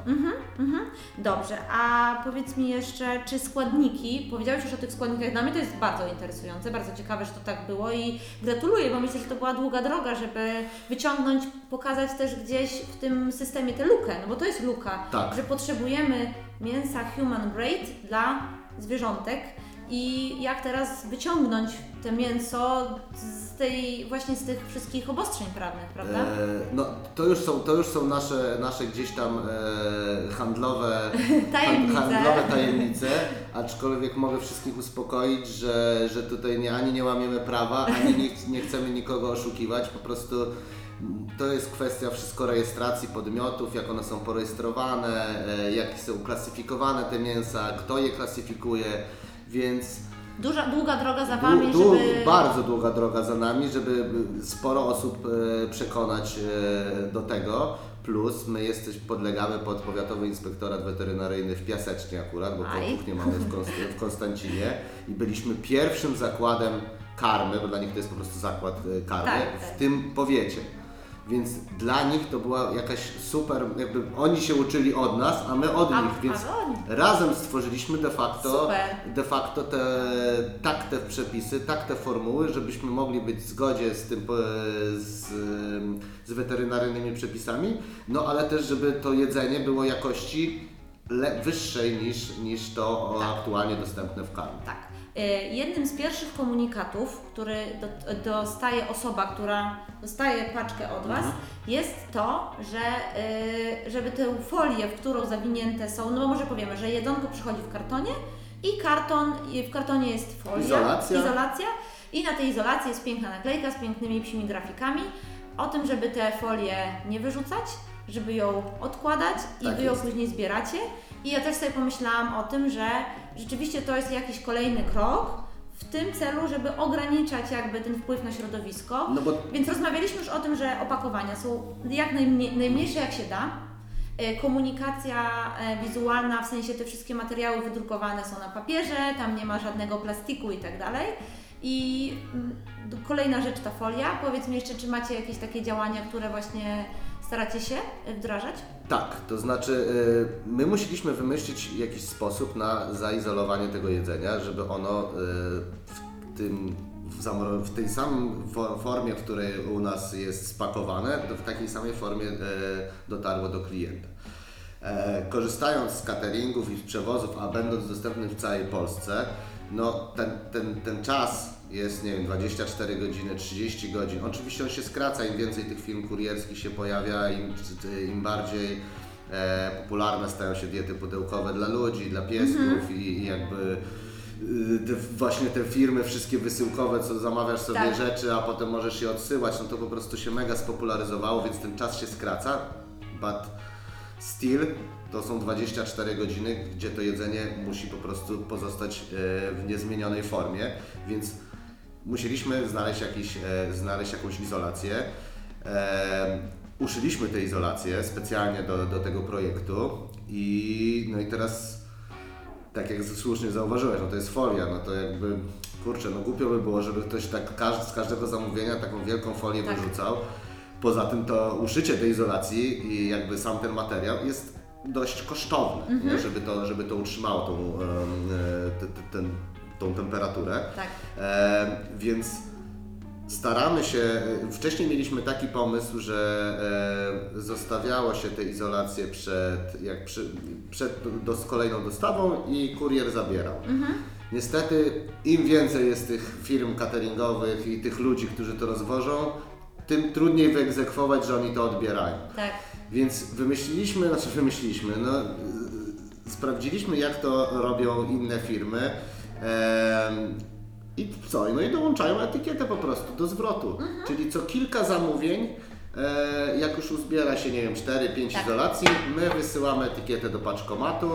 Dobrze, a powiedz mi jeszcze, czy składniki, powiedziałeś już o tych składnikach, dla mnie to jest bardzo interesujące, bardzo ciekawe, że to tak było i gratuluję, bo myślę, że to była długa droga, żeby wyciągnąć, pokazać też gdzieś w tym systemie tę lukę, no bo to jest luka, Tak. że potrzebujemy mięsa human grade dla zwierzątek i jak teraz wyciągnąć to mięso z tej, właśnie z tych wszystkich obostrzeń prawnych, prawda? E, no, to już są, to już są nasze, nasze gdzieś tam e, handlowe, Tajemnice. handlowe tajemnice, aczkolwiek mogę wszystkich uspokoić, że, że tutaj nie, ani nie łamiemy prawa, ani nie, nie chcemy nikogo oszukiwać, po prostu to jest kwestia wszystko rejestracji podmiotów, jak one są porejestrowane, e, jak są klasyfikowane te mięsa, kto je klasyfikuje, więc Duża, długa droga za Wami, Dłu- dłu- żeby... Bardzo długa droga za nami, żeby sporo osób e, przekonać e, do tego. Plus my jesteś, podlegamy pod Powiatowy Inspektorat Weterynaryjny w Piasecznie akurat, bo kuchnię mamy w, Konst- w Konstancinie i byliśmy pierwszym zakładem karmy, bo dla nich to jest po prostu zakład karmy, Tak, tak. w tym powiecie. Więc dla nich to była jakaś super, jakby oni się uczyli od nas, a my od A- nich, więc razem stworzyliśmy de facto Super. de facto te, tak te przepisy, tak te formuły, żebyśmy mogli być w zgodzie z tym, po- z, z weterynaryjnymi przepisami, no ale też, żeby to jedzenie było jakości le, wyższej niż, niż to o, aktualnie dostępne w karmie. Tak. Y, Jednym z pierwszych komunikatów, który do, dostaje osoba, która dostaje paczkę od Was, jest to, że y, żeby tę folię, w którą zawinięte są, no bo może powiemy, że jedzonko przychodzi w kartonie i karton, w kartonie jest folia, Izolacja. izolacja i na tej izolacji jest piękna naklejka z pięknymi psimi grafikami o tym, żeby tę folię nie wyrzucać, żeby ją odkładać i Tak Wy ją jest. później zbieracie. I ja też sobie pomyślałam o tym, że rzeczywiście to jest jakiś kolejny krok w tym celu, żeby ograniczać jakby ten wpływ na środowisko. No bo Więc rozmawialiśmy już o tym, że opakowania są jak najmniej, najmniejsze jak się da. E, Komunikacja e, wizualna, w sensie te wszystkie materiały wydrukowane są na papierze, tam nie ma żadnego plastiku i tak dalej. I mm, kolejna rzecz ta folia. Powiedz mi jeszcze, czy macie jakieś takie działania, które właśnie staracie się wdrażać? Tak, to znaczy y, my musieliśmy wymyślić jakiś sposób na zaizolowanie tego jedzenia, żeby ono y, w tym w, tej samej fo- formie, w której u nas jest spakowane, w takiej samej formie dotarło do klienta. E, korzystając z cateringów i z przewozów, a będąc dostępnym w całej Polsce, no ten, ten, ten czas jest, nie wiem, 24 godziny, 30 godzin. Oczywiście on się skraca, im więcej tych firm kurierskich się pojawia, im, im bardziej e, popularne stają się diety pudełkowe dla ludzi, dla piesków i, i jakby y, te, właśnie te firmy wszystkie wysyłkowe, co zamawiasz sobie Tak. rzeczy, a potem możesz je odsyłać, no to po prostu się mega spopularyzowało, więc ten czas się skraca, but still to są 24 godziny, gdzie to jedzenie musi po prostu pozostać e, w niezmienionej formie, więc musieliśmy znaleźć, jakiś, e, znaleźć jakąś izolację. E, Uszyliśmy tę izolację specjalnie do, do tego projektu i no i teraz tak jak słusznie zauważyłeś, no to jest folia, no to jakby kurczę, no głupio by było, żeby ktoś tak każ- z każdego zamówienia taką wielką folię Tak. wyrzucał. Poza tym to uszycie tej izolacji i jakby sam ten materiał jest dość kosztowny, nie? Żeby, to, żeby to utrzymało tą, e, te, te, ten, tą temperaturę. Tak. E, więc staramy się, wcześniej mieliśmy taki pomysł, że e, zostawiało się te izolacje przed, jak przy, przed do, z kolejną dostawą i kurier zabierał. Niestety im więcej jest tych firm cateringowych i tych ludzi, którzy to rozwożą, tym trudniej wyegzekwować, że oni to odbierają. Tak. Więc wymyśliliśmy, znaczy wymyśliliśmy, no, sprawdziliśmy jak to robią inne firmy i co, no i dołączają etykietę po prostu do zwrotu. Czyli co kilka zamówień, e, jak już uzbiera się, nie wiem, 4-5 Tak. izolacji, my wysyłamy etykietę do paczkomatu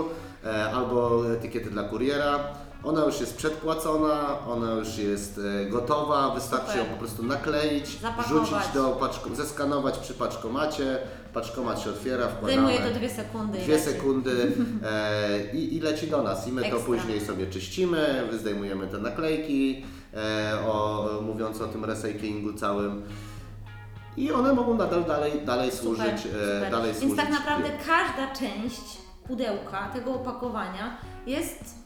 e, albo etykietę dla kuriera. Ona już jest przedpłacona, ona już jest e, gotowa, wystarczy Super. ją po prostu nakleić, Zapakować. rzucić do paczko, zeskanować przy paczkomacie, paczkomat się otwiera, wkładamy. Zajmuje to dwie sekundy. Dwie leci. sekundy e, i, i leci do nas. I my to Ekstra. później sobie czyścimy, zdejmujemy te naklejki, e, o, mówiąc o tym recyklingu całym. I one mogą nadal dalej, dalej Super, służyć. E, super. dalej Więc służyć tak naprawdę każda część pudełka, tego opakowania jest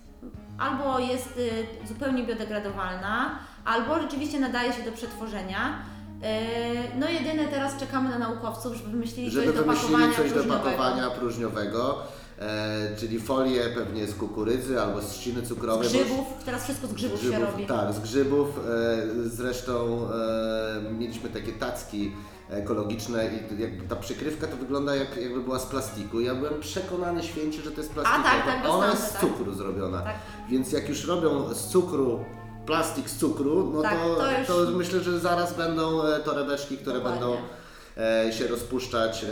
albo jest y, zupełnie biodegradowalna, albo rzeczywiście nadaje się do przetworzenia. Y, no jedyne teraz czekamy na naukowców, żeby wymyślili Żeby coś do wymyślili pakowania coś do pakowania próżniowego, e, czyli folię pewnie z kukurydzy albo z trzciny cukrowej. Z grzybów, teraz wszystko z grzybów, się grzybów, robi. Tak, z grzybów. E, zresztą e, mieliśmy takie tacki ekologiczne i jakby ta przykrywka to wygląda jak, jakby była z plastiku. Ja byłem przekonany święcie, że to jest plastik. tak, tak, a ona jest z tak. cukru zrobiona. Tak. Więc jak już robią z cukru plastik z cukru, no Tak, to, to to, już- myślę, że zaraz będą e, torebeczki, które Dokładnie. będą e, się rozpuszczać, e,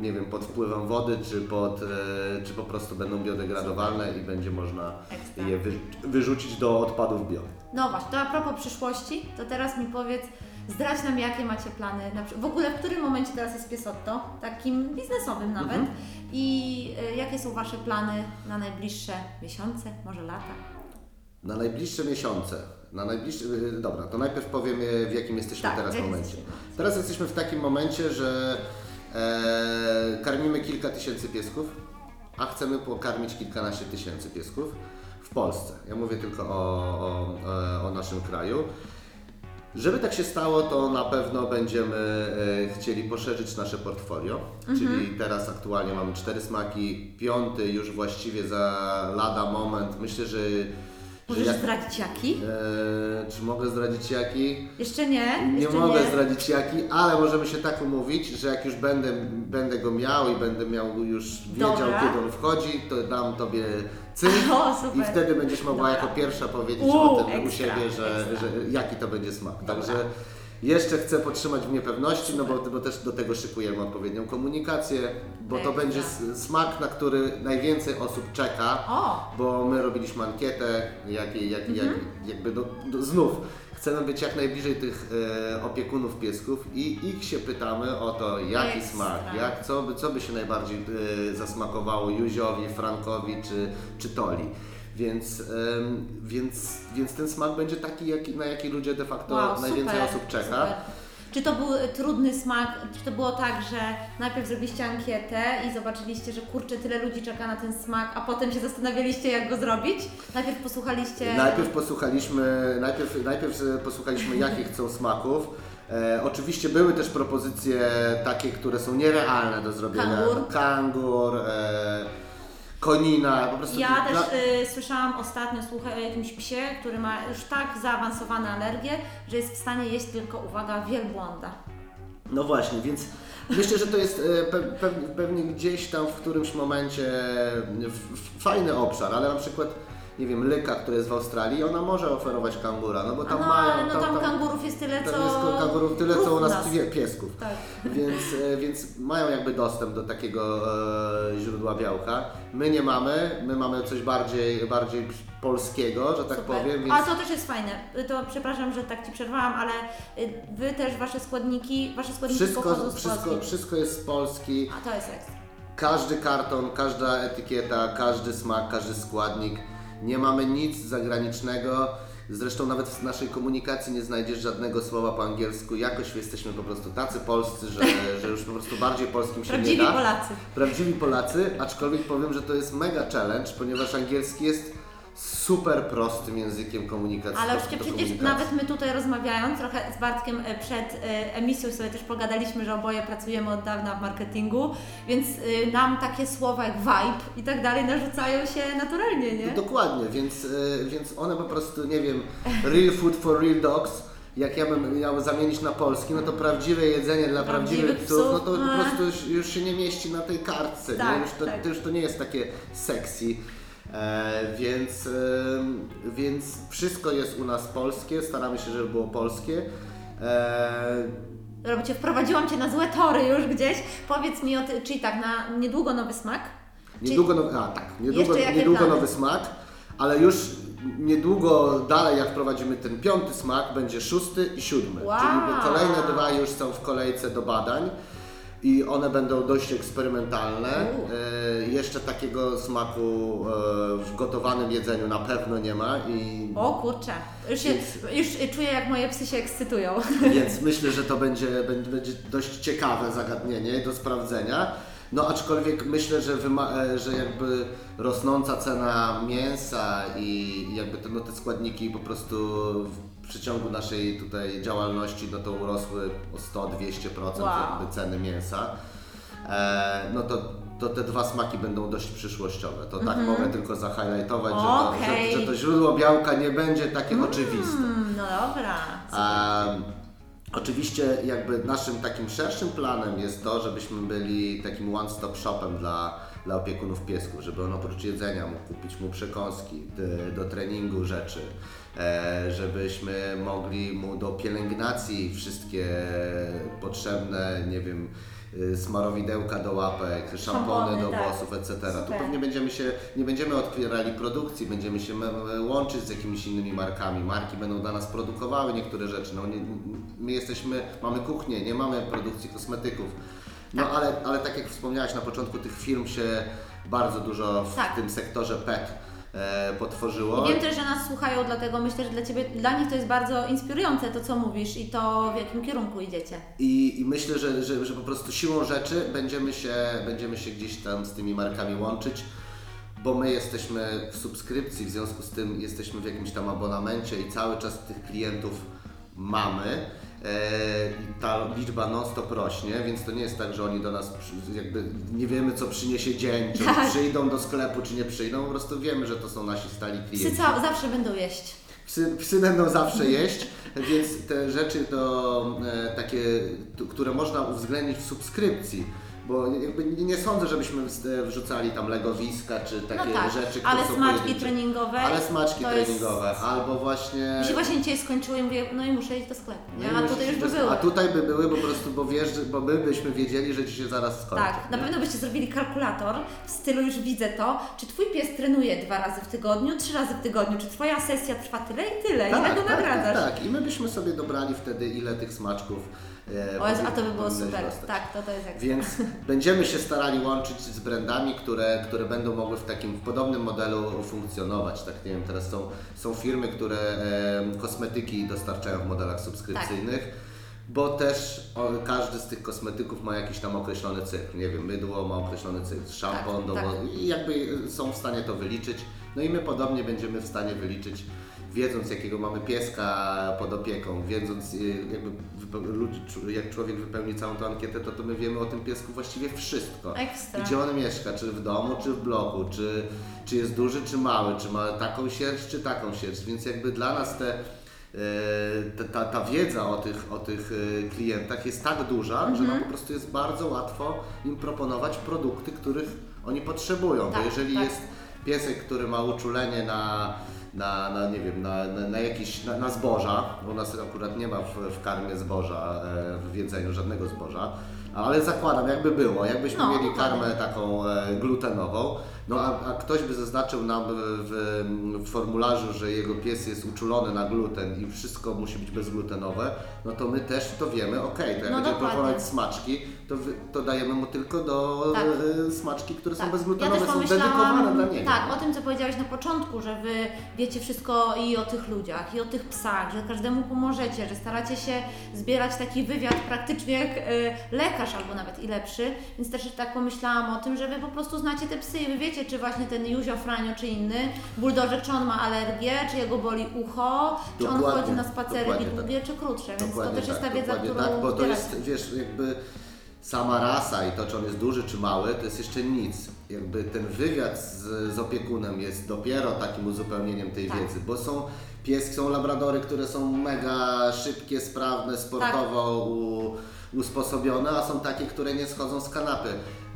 nie wiem, pod wpływem wody, czy, pod, czy po prostu będą biodegradowalne i będzie można Ekstra. je wy, wyrzucić do odpadów bio. No właśnie, to a propos przyszłości, to teraz mi powiedz, zdradź nam jakie macie plany, w ogóle w którym momencie teraz jest Piesotto, takim biznesowym nawet Mhm. i jakie są Wasze plany na najbliższe miesiące, może lata? Na najbliższe miesiące, na najbliższe, y, dobra, to najpierw powiem y, w jakim jesteśmy Tak, teraz momencie. jesteśmy? Teraz jesteśmy w takim momencie, że e, karmimy kilka tysięcy piesków, a chcemy pokarmić kilkanaście tysięcy piesków w Polsce. Ja mówię tylko o, o, o naszym kraju. Żeby tak się stało, to na pewno będziemy e, chcieli poszerzyć nasze portfolio, Mhm. czyli teraz aktualnie mamy cztery smaki, piąty już właściwie za lada moment. Myślę, że Możesz jak, zdradzić jaki? e, czy mogę zdradzić jaki? Jeszcze nie, Nie jeszcze mogę nie. zdradzić jaki, ale możemy się tak umówić, że jak już będę, będę go miał i będę miał już wiedział, Dobra. kiedy on wchodzi, to dam Tobie cynk O, super. i wtedy będziesz mogła Dobra. jako pierwsza powiedzieć Uuu, o tym u ekstra, siebie, że, że jaki to będzie smak. Dobra. Także jeszcze chcę podtrzymać w niepewności, no bo, bo też do tego szykujemy odpowiednią komunikację, bo to Ekstra. będzie s- smak, na który najwięcej osób czeka O, bo my robiliśmy ankietę, jak, jak, Mhm. jak, jakby do, do, znów chcemy być jak najbliżej tych e, opiekunów piesków i ich się pytamy o to, jaki Ekstra. smak, jak, co, by, co by się najbardziej e, zasmakowało Józiowi, Frankowi czy, czy Toli. Więc, em, więc, więc ten smak będzie taki, na jaki ludzie de facto wow, najwięcej super, osób czeka. Super. Czy to był trudny smak? Czy to było tak, że najpierw zrobiliście ankietę i zobaczyliście, że kurczę, tyle ludzi czeka na ten smak, a potem się zastanawialiście, jak go zrobić? Najpierw posłuchaliście... Najpierw posłuchaliśmy, najpierw, najpierw e, posłuchaliśmy jakich chcą smaków. E, oczywiście były też propozycje takie, które są nierealne do zrobienia. Kangur. Kangur, e, konina, po prostu Ja też y, słyszałam ostatnio, słuchaj, o jakimś psie, który ma już tak zaawansowane alergie, że jest w stanie jeść tylko, uwaga, wielbłąda. No właśnie, więc myślę, że to jest e, pe, pe, pewnie gdzieś tam w którymś momencie f, f, fajny obszar, ale na przykład, nie wiem, Lyka, która jest w Australii, ona może oferować kangura, no bo tam no, mają... no tam, kangurów jest tyle, tam co... jest kangurów tyle, co u nas pie- piesków. Tak. Więc, e, więc mają jakby dostęp do takiego e, źródła białka. My nie mamy, my mamy coś bardziej, bardziej polskiego, że tak Super. powiem, więc A to też jest fajne. To przepraszam, że tak Ci przerwałam, ale y, Wy też, Wasze składniki, Wasze składniki wszystko, z wszystko, Polski. wszystko jest z Polski. A to jest ekstra. Każdy karton, każda etykieta, każdy smak, każdy składnik. Nie mamy nic zagranicznego. Zresztą nawet w naszej komunikacji nie znajdziesz żadnego słowa po angielsku. Jakoś jesteśmy po prostu tacy polscy, że, że już po prostu bardziej polskim się Prawdziwi nie da. Polacy. Prawdziwi Polacy, aczkolwiek powiem, że to jest mega challenge, ponieważ angielski jest super prostym językiem komunikacji. Ale oczywiście przecież nawet my tutaj rozmawiając, trochę z Bartkiem e, przed e, emisją sobie też pogadaliśmy, że oboje pracujemy od dawna w marketingu, więc e, nam takie słowa jak vibe i tak dalej narzucają się naturalnie, nie? No dokładnie, więc, więc one po prostu, nie wiem, real food for real dogs, jak ja bym miał zamienić na polski, no to prawdziwe jedzenie dla prawdziwych, Prawdziwych psów, no to po prostu już, już się nie mieści na tej kartce, Tak, nie? Już, to, tak. to już to nie jest takie sexy. E, więc, więc wszystko jest u nas polskie, staramy się, żeby było polskie. E, Dobra, cię wprowadziłam Cię na złe tory już gdzieś. Powiedz mi o tym, czyli tak, na niedługo nowy smak? Niedługo nowy, a tak, niedługo, niedługo nowy smak, ale już niedługo dalej jak wprowadzimy ten piąty smak, będzie szósty i siódmy. Wow. Czyli kolejne dwa już są w kolejce do badań i one będą dość eksperymentalne. E, jeszcze takiego smaku e, w gotowanym jedzeniu na pewno nie ma i O kurczę, już, się, już czuję jak moje psy się ekscytują. Więc myślę, że to będzie, będzie, będzie dość ciekawe zagadnienie do sprawdzenia. No aczkolwiek myślę, że, wyma- e, że jakby rosnąca cena mięsa i jakby te, no, te składniki po prostu w przeciągu naszej tutaj działalności no to urosły o 100-200% Wow. ceny mięsa. E, no to, to te dwa smaki będą dość przyszłościowe. To tak mogę tylko zahighlightować, że, to. Okej. że, że to źródło białka nie będzie takie oczywiste. Mm, no dobra. A, oczywiście jakby naszym takim szerszym planem jest to, żebyśmy byli takim one-stop shopem dla, dla opiekunów piesków, żeby on oprócz jedzenia mógł kupić mu przekąski, do, treningu rzeczy, e, żebyśmy mogli mu do pielęgnacji wszystkie potrzebne, nie wiem, y, smarowidełka do łapek, szampony Szampony, do tak. włosów, etc. Tu Super. pewnie będziemy się, nie będziemy otwierali produkcji, będziemy się łączyć z jakimiś innymi markami. Marki będą dla nas produkowały niektóre rzeczy. No, nie, my jesteśmy, mamy kuchnię, nie mamy produkcji kosmetyków. No ale, ale tak jak wspomniałaś na początku, tych firm się bardzo dużo w Tak. tym sektorze PET e, potworzyło. I wiem też, że nas słuchają, dlatego myślę, że dla Ciebie, dla nich to jest bardzo inspirujące to, co mówisz i to, w jakim kierunku idziecie. I, I myślę, że, że, że po prostu siłą rzeczy będziemy się, będziemy się gdzieś tam z tymi markami łączyć, bo my jesteśmy w subskrypcji, w związku z tym jesteśmy w jakimś tam abonamencie i cały czas tych klientów mamy. E, I ta liczba non-stop rośnie, więc to nie jest tak, że oni do nas jakby nie wiemy, co przyniesie dzień, czy Tak. przyjdą do sklepu, czy nie przyjdą. Po prostu wiemy, że to są nasi stali Psy klienci. ca- zawsze będą jeść. Psy, psy będą zawsze jeść, więc te rzeczy to e, takie, które można uwzględnić w subskrypcji, bo jakby nie, sądzę, żebyśmy wrzucali tam legowiska czy takie no tak, rzeczy, które ale są smaczki treningowe. Ale smaczki to jest- treningowe, albo właśnie... Mi się właśnie dzisiaj skończyło i mówię, no i muszę iść do sklepu, nie? No A tutaj już by były. A tutaj by były po prostu, bo wiesz, bo my byśmy wiedzieli, że ci się zaraz skończy. Tak, na nie? pewno byście zrobili kalkulator w stylu już widzę to, czy twój pies trenuje dwa razy w tygodniu, trzy razy w tygodniu, czy twoja sesja trwa tyle i tyle, ile go tak, nagradzasz. tak, tak. I my byśmy sobie dobrali wtedy, ile tych smaczków O Jezu, a to by było super. dostać. Tak, to, to jest ekstra. Więc będziemy się starali łączyć z brandami, które, które będą mogły w takim w podobnym modelu funkcjonować. Tak nie wiem, teraz są, są firmy, które e, kosmetyki dostarczają w modelach subskrypcyjnych. bo też o, każdy z tych kosmetyków ma jakiś tam określony cykl. Nie wiem, mydło ma określony cykl, szampon, Tak, tak. i jakby są w stanie to wyliczyć. No i my podobnie będziemy w stanie wyliczyć, wiedząc jakiego mamy pieska pod opieką, wiedząc y, jakby ludzi, jak człowiek wypełni całą tą ankietę, to, to my wiemy o tym piesku właściwie wszystko. Ekstra. Gdzie on mieszka, czy w domu, czy w bloku, czy, czy jest duży, czy mały, czy ma taką sierść, czy taką sierść, więc jakby dla nas te e, ta, ta, ta wiedza o tych, o tych e, klientach jest tak duża, że nam po prostu jest bardzo łatwo im proponować produkty, których oni potrzebują. Tak, Bo jeżeli tak. jest piesek, który ma uczulenie na, na, na nie wiem, na, na, na jakieś, na, na zboża, bo u nas akurat nie ma w, w karmie zboża, e, w jedzeniu żadnego zboża, ale zakładam, jakby było, jakbyśmy No, mieli karmę taką e, glutenową, no a, a ktoś by zaznaczył nam w, w, formularzu, że jego pies jest uczulony na gluten i wszystko musi być bezglutenowe, no to my też to wiemy, okej, to jak No będziemy dokładnie. proponować smaczki, to, to dajemy mu tylko do Tak. e, smaczki, które są Tak. bezglutenowe, ja są dedykowane dla niego. Tak, o tym co powiedziałeś na początku, że wy wiecie wszystko i o tych ludziach, i o tych psach, że każdemu pomożecie, że staracie się zbierać taki wywiad praktycznie jak y, lekarz albo nawet i lepszy, więc też tak pomyślałam o tym, że wy po prostu znacie te psy i wy wiecie, czy właśnie ten Józio Franio, czy inny buldożek, czy on ma alergię, czy jego boli ucho, czy on chodzi na spacery długie, czy krótsze, więc to też jest tak, ta wiedza, dokładnie którą tak, bo to jest, wiesz, jakby sama rasa i to, czy on jest duży, czy mały, to jest jeszcze nic. Jakby ten wywiad z, z opiekunem jest dopiero takim uzupełnieniem tej Tak. wiedzy, bo są pieski, są labradory, które są mega szybkie, sprawne, sportowo u, usposobione, a są takie, które nie schodzą z kanapy.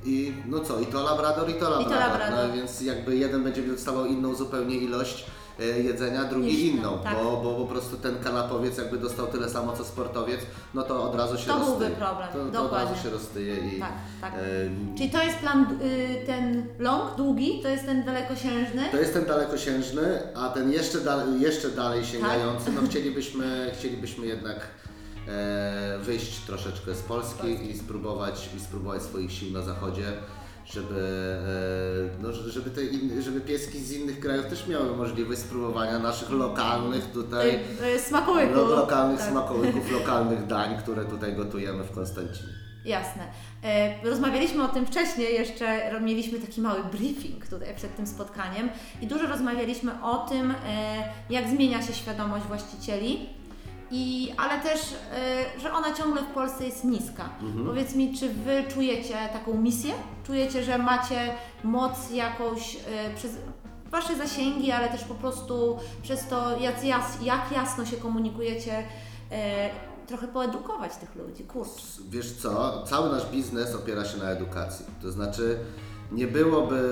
I no co, i to labrador, i to labrador. labrador. No, więc jakby jeden będzie dostawał inną zupełnie ilość e, jedzenia, drugi inną, tak. bo, bo po prostu ten kanapowiec jakby dostał tyle samo co sportowiec, no to od razu się To byłby roztyje. problem, to, to od dokładnie. razu się roztyje i Tak, tak. Czyli to jest plan, y, ten long, długi, to jest ten dalekosiężny. to jest ten dalekosiężny, a ten jeszcze, dal, jeszcze dalej sięgający, Tak. no chcielibyśmy, chcielibyśmy jednak wyjść troszeczkę z Polski i spróbować, i spróbować swoich sił na zachodzie, żeby, e, no, żeby, te in, żeby pieski z innych krajów też miały możliwość spróbowania naszych lokalnych tutaj smakołyku. lo, lokalnych Tak. smakołyków, lokalnych dań, które tutaj gotujemy w Konstancinie. Jasne. E, Rozmawialiśmy o tym wcześniej, jeszcze mieliśmy taki mały briefing tutaj przed tym spotkaniem i dużo rozmawialiśmy o tym, e, jak zmienia się świadomość właścicieli. I, ale też, e, że ona ciągle w Polsce jest niska. Powiedz mi, czy Wy czujecie taką misję? Czujecie, że macie moc jakąś e, przez Wasze zasięgi, ale też po prostu przez to, jak, jas, jak jasno się komunikujecie, e, trochę poedukować tych ludzi. Kurczę. Wiesz co, cały nasz biznes opiera się na edukacji. To znaczy, nie byłoby,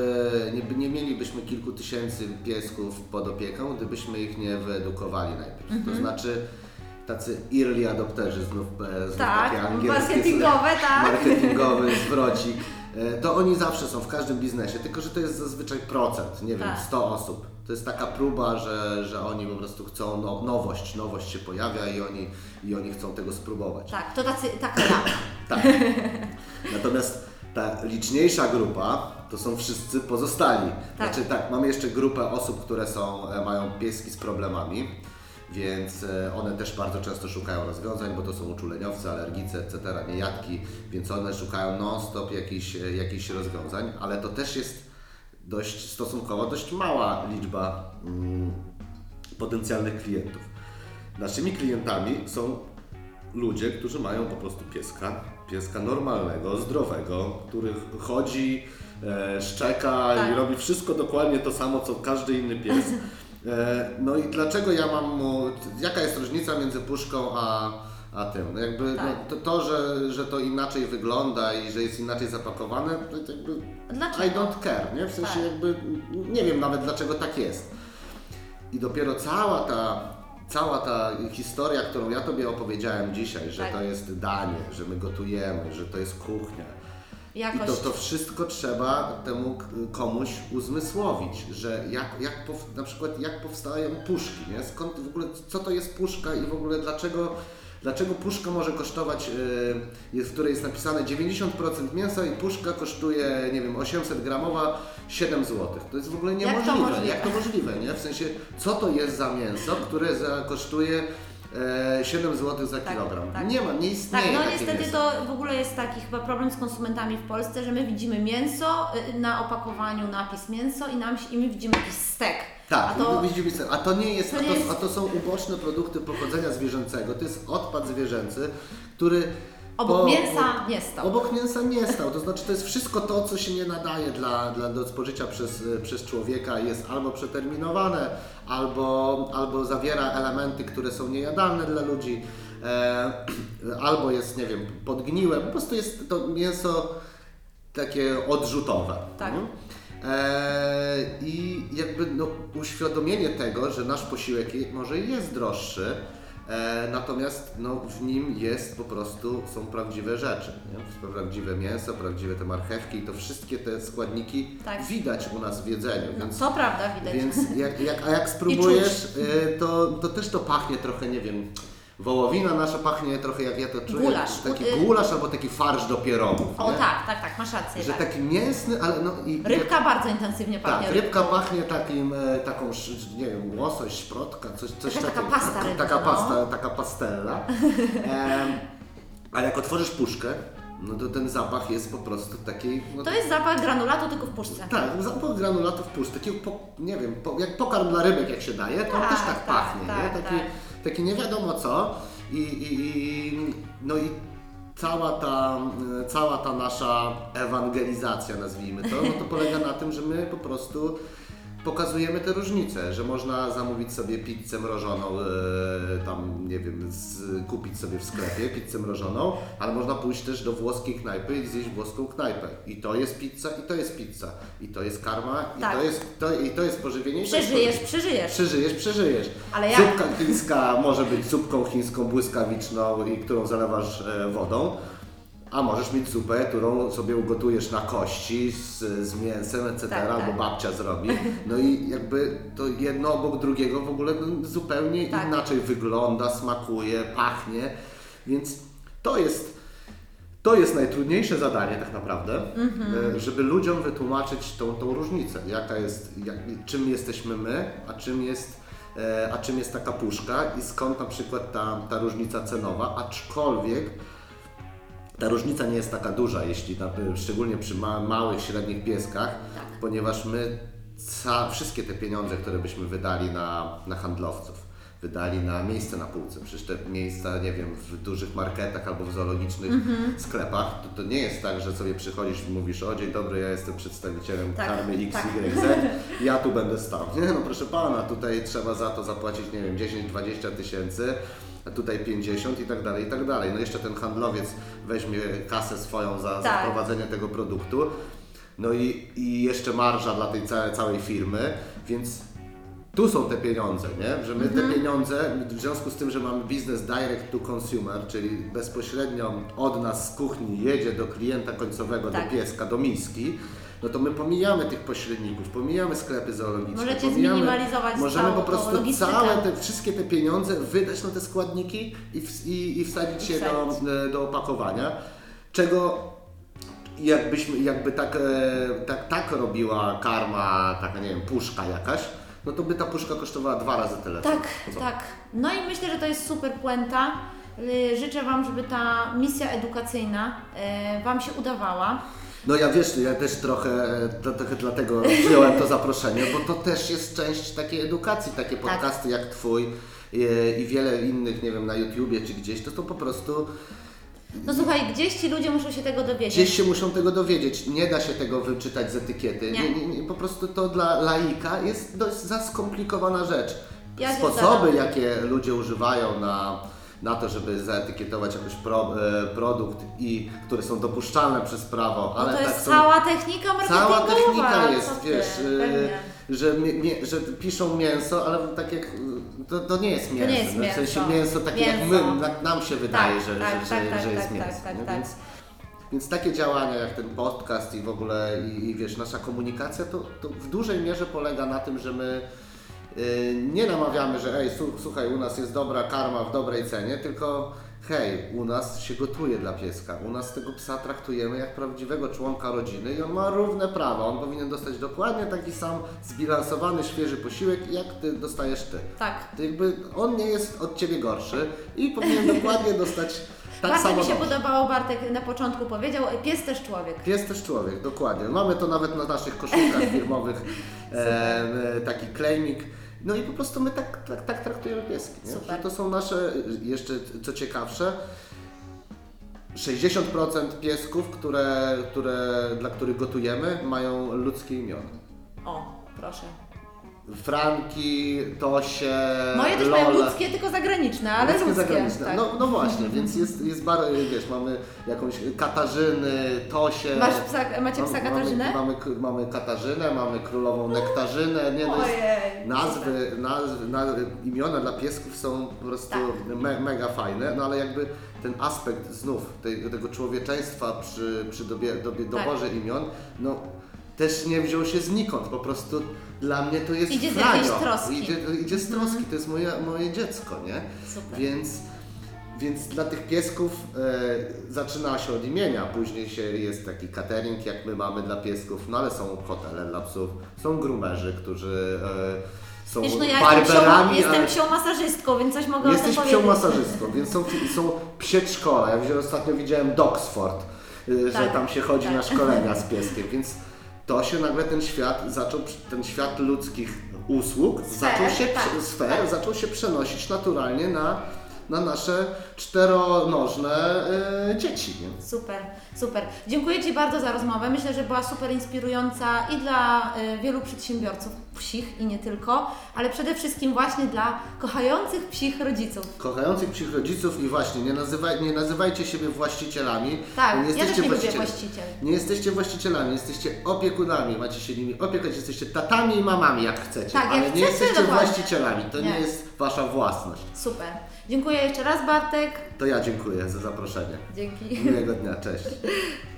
nie, nie mielibyśmy kilku tysięcy piesków pod opieką, gdybyśmy ich nie wyedukowali najpierw. Mhm. To znaczy, tacy early adopterzy, znów, e, znów Tak, takie angielskie marketingowe, tak. marketingowy zwrocik. E, To oni zawsze są w każdym biznesie, tylko że to jest zazwyczaj procent, nie wiem, Tak. 100 osób. To jest taka próba, że, że oni po prostu chcą no, nowość, nowość się pojawia i oni, i oni chcą tego spróbować. Tak, to tacy, taka ja. Tak. Natomiast ta liczniejsza grupa to są wszyscy pozostali. Tak. Znaczy tak, mamy jeszcze grupę osób, które są, e, mają pieski z problemami, więc e, one też bardzo często szukają rozwiązań, bo to są uczuleniowcy, alergicy, etc., niejadki, więc one szukają non-stop jakichś, e, jakichś rozwiązań, ale to też jest dość stosunkowo dość mała liczba mm, potencjalnych klientów. Naszymi klientami są ludzie, którzy mają po prostu pieska, pieska normalnego, zdrowego, który chodzi, e, szczeka i Tak. robi wszystko dokładnie to samo, co każdy inny pies. E, no i dlaczego ja mam mu, jaka jest różnica między puszką a, a tym? No jakby Tak. no, to, to że, że to inaczej wygląda i że jest inaczej zapakowane, to jakby Dlaczego? I don't care, nie? W sensie Tak. jakby nie wiem nawet dlaczego tak jest. I dopiero cała ta, cała ta historia, którą ja Tobie opowiedziałem dzisiaj, że Tak. to jest danie, że my gotujemy, że to jest kuchnia. I to, to wszystko trzeba temu komuś uzmysłowić, że jak, jak na przykład jak powstają puszki, nie? Skąd w ogóle, co to jest puszka i w ogóle dlaczego, dlaczego puszka może kosztować, jest, w której jest napisane 90% mięsa i puszka kosztuje, nie wiem, 800 gramowa 7 zł. To jest w ogóle Jak to niemożliwe. możliwe? Jak to możliwe, nie? W sensie, co to jest za mięso, które za, kosztuje e, 7 zł za Tak, kilogram. tak. Nie ma, nie Tak, istnieje no takie niestety mięso. to w ogóle jest taki chyba problem z konsumentami w Polsce, że my widzimy mięso, y, na opakowaniu napis mięso i, nam, i my widzimy jakiś stek. Tak, a to, widzimy, a to nie jest, to a, nie to, jest- a to są uboczne produkty pochodzenia zwierzęcego, to jest odpad zwierzęcy, który obok po- mięsa nie stał. Obok mięsa nie stał, to znaczy to jest wszystko to, co się nie nadaje dla, dla, do spożycia przez, przez człowieka, jest albo przeterminowane, albo, albo zawiera elementy, które są niejadalne dla ludzi, e, albo jest, nie wiem, podgniłe, po prostu jest to mięso takie odrzutowe. Tak. nie? E, I jakby no, uświadomienie tego, że nasz posiłek może jest droższy, e, natomiast no, w nim jest po prostu, są prawdziwe rzeczy. Nie? Prawdziwe mięso, prawdziwe te marchewki i to wszystkie te składniki Tak. widać u nas w jedzeniu. No, więc to prawda, widać. więc jak, jak, a jak spróbujesz, y, to, to też to pachnie trochę, nie wiem, wołowina nasza pachnie trochę jak ja to czuję. Gulasz. Taki Y- gulasz albo taki farsz do pierogów. O nie? tak, tak, tak, masz rację. Że tak. taki mięsny, ale no i... Rybka bardzo intensywnie pachnie. Tak, rybka pachnie takim, e, taką, nie wiem, łosoś, szprotka, coś, coś Taka- taka takiego. pasta rybna, Taka no. pasta, taka pastella. Em, a jak otworzysz puszkę, no to ten zapach jest po prostu taki... No, To jest zapach granulatu tylko w puszce. tak, zapach granulatu w puszce, taki, po, nie wiem, po, jak pokarm dla rybek jak się daje, to on Tak, też tak, tak, pachnie, tak, nie? Taki, tak. taki nie wiadomo co i, i, i no i cała ta, cała ta nasza ewangelizacja, nazwijmy to, no to polega na tym, że my po prostu pokazujemy te różnice, że można zamówić sobie pizzę mrożoną, e, tam nie wiem, z, kupić sobie w sklepie pizzę mrożoną, ale można pójść też do włoskiej knajpy i zjeść włoską knajpę. I to jest pizza, i to jest pizza. I to jest karma, i, Tak. to, jest, to, i to jest pożywienie. i to jest Przeżyjesz, pożywienie. przeżyjesz. Przeżyjesz, przeżyjesz. Ale jak? Zupka chińska może być zupką chińską błyskawiczną, i którą zalewasz e, wodą. A możesz mieć zupę, którą sobie ugotujesz na kości z, z mięsem, etc., Tak, tak. albo babcia zrobi. No i jakby to jedno obok drugiego w ogóle zupełnie Tak. inaczej wygląda, smakuje, pachnie. Więc to jest, to jest najtrudniejsze zadanie tak naprawdę, Mhm. e, żeby ludziom wytłumaczyć tą, tą różnicę, jaka jest, jak, czym jesteśmy my, a czym jest, e, a czym jest taka puszka i skąd na przykład ta, ta różnica cenowa, aczkolwiek ta różnica nie jest taka duża, jeśli szczególnie przy ma, małych, średnich pieskach, ponieważ my ca, wszystkie te pieniądze, które byśmy wydali na, na handlowców, wydali na miejsce na półce. Przecież te miejsca, nie wiem, w dużych marketach albo w zoologicznych sklepach, to, to nie jest tak, że sobie przychodzisz i mówisz, o dzień dobry, ja jestem przedstawicielem Tak, karmy X, tak. Y, ja tu będę stał. Nie no proszę Pana, tutaj trzeba za to zapłacić, nie wiem, 10-20 tysięcy, tutaj 50 i tak dalej, i tak dalej. No jeszcze ten handlowiec weźmie kasę swoją za, za Tak. wprowadzenie tego produktu, no i, i jeszcze marża dla tej całej, całej firmy, więc tu są te pieniądze, nie? Że my Mhm. te pieniądze, w związku z tym, że mamy biznes direct to consumer, czyli bezpośrednio od nas z kuchni jedzie do klienta końcowego, Tak. do pieska, do miski, no to my pomijamy tych pośredników, pomijamy sklepy zoologiczne, Możecie pomijamy, zminimalizować możemy po prostu logistykę. całe te, wszystkie te pieniądze wydać na te składniki i, w, i, i wsadzić je do, Wsadzić. do opakowania, czego jakbyśmy, jakby tak, e, tak, tak robiła karma, taka nie wiem, puszka jakaś, no to by ta puszka kosztowała dwa razy tyle. Tak, co- tak. No i myślę, że to jest super puenta. Y, Życzę Wam, żeby ta misja edukacyjna y, Wam się udawała. No ja wiesz, ja też trochę, trochę dlatego wziąłem to zaproszenie, bo to też jest część takiej edukacji, takie Tak. podcasty jak Twój e, i wiele innych, nie wiem, na YouTubie czy gdzieś, to to po prostu No słuchaj, gdzieś ci ludzie muszą się tego dowiedzieć. Gdzieś się muszą tego dowiedzieć. Nie da się tego wyczytać z etykiety. Nie. Nie, nie, po prostu to dla laika jest dość za skomplikowana rzecz. Ja Sposoby, jakie ludzie używają na, na to, żeby zaetykietować jakiś pro, e, produkt i które są dopuszczalne przez prawo, No ale to tak jest są, cała technika marketingowa. cała technika co jest, ty, wiesz, e, pewnie. że, mie, mie, że piszą mięso, ale tak jak to, to nie jest mięso. nie jest no, w sensie mięso. mięso takie jak my, Mięso. na, nam się wydaje, Tak, że, tak, że, tak, że, tak, że jest tak, mięso. tak, tak, nie? tak. Więc, więc takie działania jak ten podcast i w ogóle i, i wiesz, nasza komunikacja to, to w dużej mierze polega na tym, że my nie namawiamy, że ej, słuchaj, u nas jest dobra karma w dobrej cenie, tylko hej, u nas się gotuje dla pieska, u nas tego psa traktujemy jak prawdziwego członka rodziny i on ma równe prawa, on powinien dostać dokładnie taki sam zbilansowany, świeży posiłek, jak ty dostajesz ty. Tak. To jakby on nie jest od ciebie gorszy i powinien dokładnie dostać tak Bardzo samo mi się dobrze. podobało, Bartek na początku powiedział, pies też człowiek. Pies też człowiek, dokładnie. Mamy to nawet na naszych koszulkach firmowych, e, e, taki claimik. No i po prostu my tak, tak, tak traktujemy pieski. Nie? To są nasze, jeszcze co ciekawsze, 60% piesków, które, które, dla których gotujemy, mają ludzkie imiona. O, proszę. Franki, Tosie, Moje też Lola. mają ludzkie, tylko zagraniczne, ale Ludzkie zagraniczne. Tak. No, no właśnie, więc jest, jest bardzo, wiesz, mamy jakąś Katarzyny, Tosię. Masz psa, macie psa Mamy- Katarzynę? Mamy, mamy, mamy Katarzynę, mamy królową Nektarzynę. Nie, no jest, Ojej. nazwy, nazwy, nazwy, imiona dla piesków są po prostu Tak. me, mega fajne, no ale jakby ten aspekt znów tej, tego człowieczeństwa przy, przy dobie, dobie, Tak. doborze imion, no też nie wziął się znikąd, po prostu dla mnie to jest Idzie z Franio. jakiejś troski. Idzie, idzie z troski, to jest moje, moje dziecko, nie? Super. Więc, więc dla tych piesków e, zaczyna się od imienia, później się jest taki catering, jak my mamy dla piesków, no ale są hotele dla psów, są grumerzy, którzy e, są Wiesz, no ja barberami, jestem ale psią masażystką, więc coś mogę jesteś o tym psią powiedzieć. masażystką, więc są, są przedszkola. Ja ostatnio widziałem Dogsford, że Tak, tam się chodzi tak. na szkolenia z pieskiem, więc to się nagle ten świat zaczął, ten świat ludzkich usług Sfer, zaczął się, tak, sfer, tak. zaczął się przenosić naturalnie na, na nasze czteronożne y, dzieci. Nie? Super, super. Dziękuję Ci bardzo za rozmowę. Myślę, że była super inspirująca i dla y, wielu przedsiębiorców psich i nie tylko, ale przede wszystkim właśnie dla kochających psich rodziców. Kochających psich rodziców i właśnie nie, nazywaj, nie nazywajcie siebie właścicielami. Tak, nie ja też nie lubię właściciel. Nie jesteście właścicielami, jesteście opiekunami, macie się nimi opiekać, jesteście tatami i mamami jak chcecie, Tak, jak ale nie chcecie, jesteście dokładnie. właścicielami, to nie. Nie. jest wasza własność. Super. Dziękuję jeszcze raz Bartek. To ja dziękuję za zaproszenie. Dzięki. Miłego dnia, cześć.